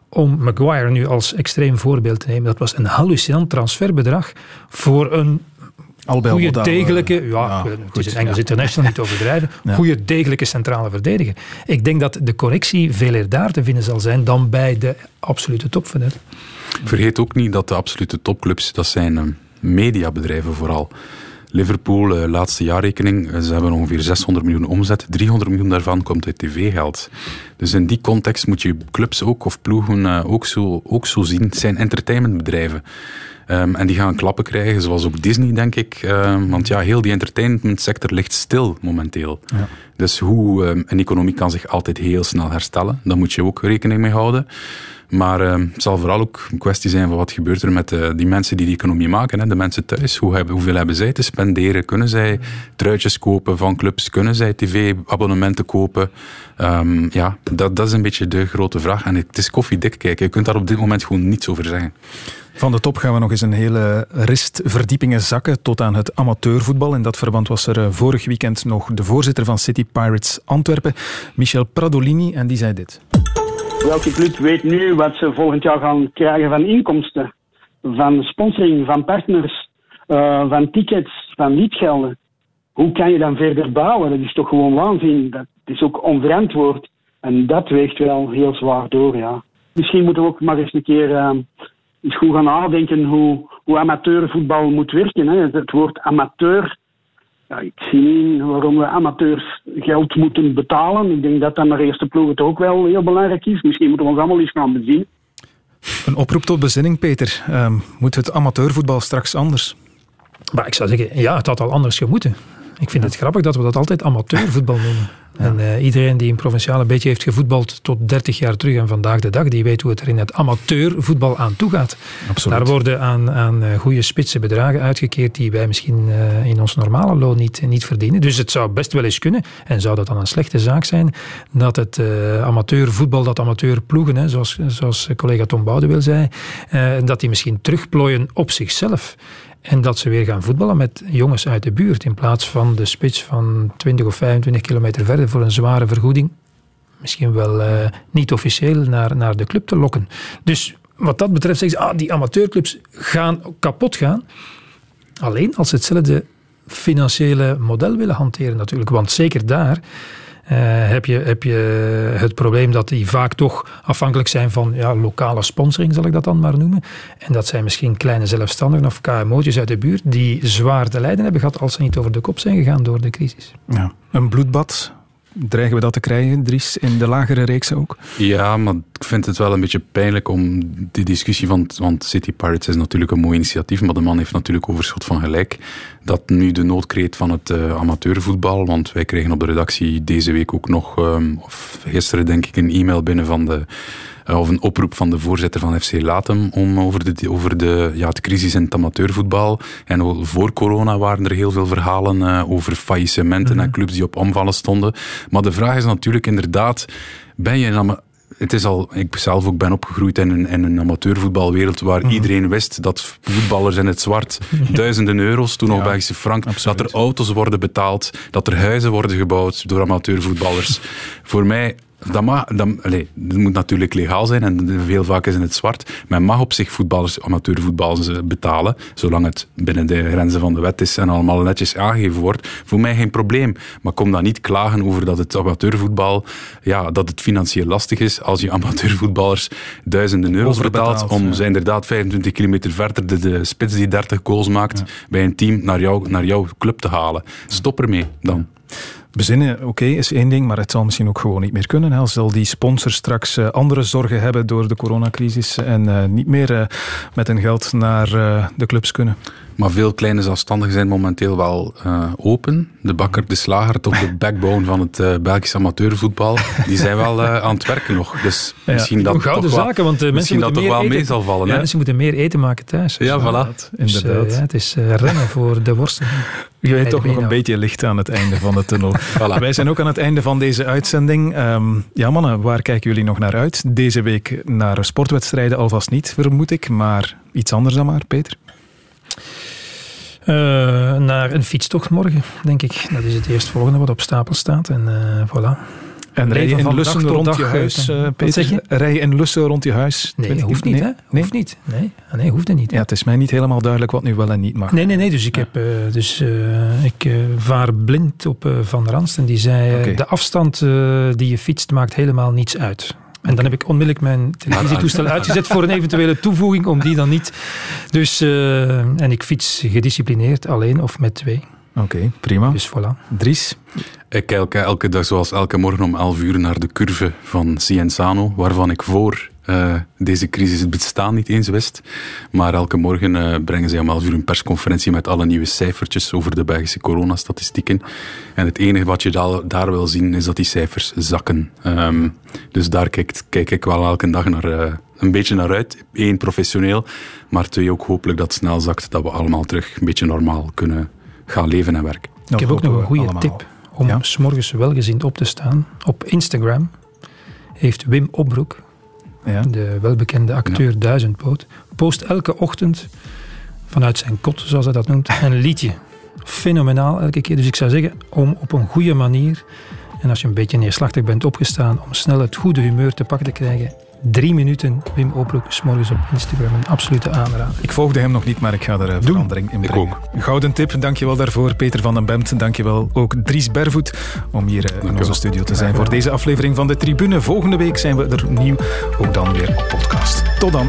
om Maguire nu als extreem voorbeeld te nemen. Dat was een hallucinant transferbedrag voor een goede, degelijke, ja, ja het is een Engels international, niet overdrijven, (laughs) ja. goede, degelijke centrale verdediger. Ik denk dat de correctie veel eerder daar te vinden zal zijn dan bij de absolute top. Vergeet ook niet dat de absolute topclubs, dat zijn ehm, mediabedrijven vooral. Liverpool, uh, laatste jaarrekening, eh, ze hebben ongeveer 600 miljoen omzet. 300 miljoen daarvan komt uit tv-geld. Dus in die context moet je clubs ook, of ploegen uh, ook, zo, ook zo zien. Het zijn entertainmentbedrijven. Um, en die gaan klappen krijgen, zoals ook Disney, denk ik. Um, want ja, heel die entertainmentsector ligt stil momenteel. Ja. Dus hoe um, een economie kan zich altijd heel snel herstellen. Daar moet je ook rekening mee houden. Maar uh, het zal vooral ook een kwestie zijn van wat gebeurt er met uh, die mensen die die economie maken. Hè? De mensen thuis, Hoe hebben, hoeveel hebben zij te spenderen? Kunnen zij truitjes kopen van clubs? Kunnen zij tv-abonnementen kopen? Um, ja, dat, dat is een beetje de grote vraag. En het is koffiedik kijken. Je kunt daar op dit moment gewoon niets over zeggen. Van de top gaan we nog eens een hele rist verdiepingen zakken tot aan het amateurvoetbal. In dat verband was er eh, vorig weekend nog de voorzitter van City Pirates Antwerpen, Michel Pradolini, en die zei dit. Welke club weet nu wat ze volgend jaar gaan krijgen van inkomsten, van sponsoring, van partners, uh, van tickets, van liedgelden? Hoe kan je dan verder bouwen? Dat is toch gewoon waanzin. Dat is ook onverantwoord. En dat weegt wel heel zwaar door, ja. Misschien moeten we ook maar eens een keer uh, eens goed gaan nadenken hoe, hoe amateurvoetbal moet werken. Hè. Het woord amateur ja, ik zie niet waarom we amateurs geld moeten betalen. Ik denk dat dat naar eerste ploeg het ook wel heel belangrijk is. Misschien moeten we ons allemaal eens gaan bezien. Een oproep tot bezinning, Peter. Um, moet het amateurvoetbal straks anders? Maar ik zou zeggen, ja, het had al anders gemoeten. Ik vind het grappig dat we dat altijd amateurvoetbal noemen. (laughs) En uh, iedereen die in provinciaal een beetje heeft gevoetbald tot 30 jaar terug en vandaag de dag, die weet hoe het er in het amateurvoetbal aan toe gaat. Absoluut. Daar worden aan, aan uh, goede spitse bedragen uitgekeerd die wij misschien uh, in ons normale loon niet, niet verdienen. Dus het zou best wel eens kunnen, en zou dat dan een slechte zaak zijn, dat het amateurvoetbal, dat amateurploegen, hè, zoals, zoals collega Tom Boudewil zei, dat die misschien terugplooien op zichzelf. En dat ze weer gaan voetballen met jongens uit de buurt. In plaats van de spits van 20 of 25 kilometer verder voor een zware vergoeding. Misschien wel uh, niet officieel naar, naar de club te lokken. Dus wat dat betreft zeggen ze, ah, die amateurclubs gaan kapot gaan. Alleen als ze hetzelfde financiële model willen hanteren natuurlijk. Want zeker daar heb, je, heb je het probleem dat die vaak toch afhankelijk zijn van ja, lokale sponsoring, zal ik dat dan maar noemen. En dat zijn misschien kleine zelfstandigen of KMO'tjes uit de buurt die zwaar te lijden hebben gehad als ze niet over de kop zijn gegaan door de crisis. Ja. Een bloedbad Dreigen we dat te krijgen, Dries, in de lagere reeks ook? Ja, maar ik vind het wel een beetje pijnlijk om die discussie van... Want City Pirates is natuurlijk een mooi initiatief, maar de man heeft natuurlijk overschot van gelijk. Dat nu de noodkreet van het uh, amateurvoetbal, want wij kregen op de redactie deze week ook nog, um, of gisteren denk ik, een e-mail binnen van de uh, of een oproep van de voorzitter van FC Latem om over de, over de ja, het crisis in het amateurvoetbal. En voor corona waren er heel veel verhalen uh, over faillissementen en mhm. clubs die op omvallen stonden. Maar de vraag is natuurlijk inderdaad, ben je het is al, ik zelf ook ben opgegroeid in een, in een amateurvoetbalwereld waar mhm. iedereen wist dat voetballers in het zwart duizenden euro's, toen nog Belgische frank, dat er auto's worden betaald, dat er huizen worden gebouwd door amateurvoetballers. Voor mij dat, mag, dat, allez, dat moet natuurlijk legaal zijn en veel vaak is in het zwart. Men mag op zich voetballers, amateurvoetballers betalen, zolang het binnen de grenzen van de wet is en allemaal netjes aangegeven wordt. Voor mij geen probleem. Maar kom dan niet klagen over dat het amateurvoetbal, ja, dat het financieel lastig is als je amateurvoetballers duizenden euro's betaalt om ze inderdaad 25 kilometer verder de, de spits die 30 goals maakt bij een team naar, jou, naar jouw club te halen. Stop ermee dan. Bezinnen, oké, is één ding, maar het zal misschien ook gewoon niet meer kunnen. Hè. Zal die sponsor straks uh, andere zorgen hebben door de coronacrisis en uh, niet meer uh, met hun geld naar de clubs kunnen? Maar veel kleine zelfstandigen zijn momenteel wel uh, open. De bakker, de slager, tot de (laughs) backbone van het uh, Belgisch amateurvoetbal. Die zijn wel uh, aan het werken nog. Dus ja, misschien dat gouden toch zaken, want mensen dat toch wel eten. mee zal vallen. Ja, mensen moeten meer eten maken thuis. Ja, voilà. Dus, Inderdaad. ja, het is rennen voor de worsten. Je weet toch nog een beetje licht aan het einde van de tunnel. (laughs) voilà. Wij zijn ook aan het einde van deze uitzending. Um, ja mannen, waar kijken jullie nog naar uit? Deze week naar sportwedstrijden alvast niet, vermoed ik. Maar iets anders dan maar, Peter? naar een fietstocht morgen, denk ik. Dat is het eerstvolgende wat op stapel staat. En voilà. En rij je in Lussen rond je huis, uh, Peter? Rij je in Lussen rond je huis? Nee, hoeft niet, hè? Hoeft niet. Nee, ah, nee hoeft niet. Ja, het is mij niet helemaal duidelijk wat nu wel en niet mag. Nee, nee, nee. Dus ik, heb, uh, dus, uh, ik vaar blind op Van Ranst en die zei, okay. de afstand die je fietst maakt helemaal niets uit. En dan heb ik onmiddellijk mijn televisietoestel (laughs) uitgezet voor een eventuele toevoeging, om die dan niet. Dus, en ik fiets gedisciplineerd, alleen of met twee. Oké, prima. Dus voilà. Dries? Ik kijk elke dag, zoals elke morgen om 11 uur, naar de curve van Cienzano, waarvan ik voor uh, deze crisis het bestaan niet eens wist. Maar elke morgen uh, brengen zij om 11 uur een persconferentie met alle nieuwe cijfertjes over de Belgische coronastatistieken. En het enige wat je daar, daar wil zien, is dat die cijfers zakken. Um, dus daar kijk, kijk, ik wel elke dag naar, uh, een beetje naar uit. Eén, professioneel, maar twee, ook hopelijk dat het snel zakt, dat we allemaal terug een beetje normaal kunnen leven en werken. Ik heb ook nog een goede tip om ja? s morgens welgezind op te staan. Op Instagram heeft Wim Opbroek, ja. de welbekende acteur ja. Duizendpoot, post elke ochtend vanuit zijn kot, zoals hij dat noemt, een liedje. Fenomenaal elke keer. Dus ik zou zeggen, om op een goede manier, en als je een beetje neerslachtig bent opgestaan, om snel het goede humeur te pakken te krijgen, drie minuten Wim Oproek, morgens op Instagram. Een absolute aanrader. Ik volgde hem nog niet, maar ik ga er een verandering in brengen. Ik ook. Gouden tip, dankjewel daarvoor. Peter van den Bemt, dankjewel ook Dries Bervoet om hier eh, in onze studio te zijn voor deze aflevering van de Tribune. Volgende week zijn we er nieuw, ook dan weer op podcast. Tot dan.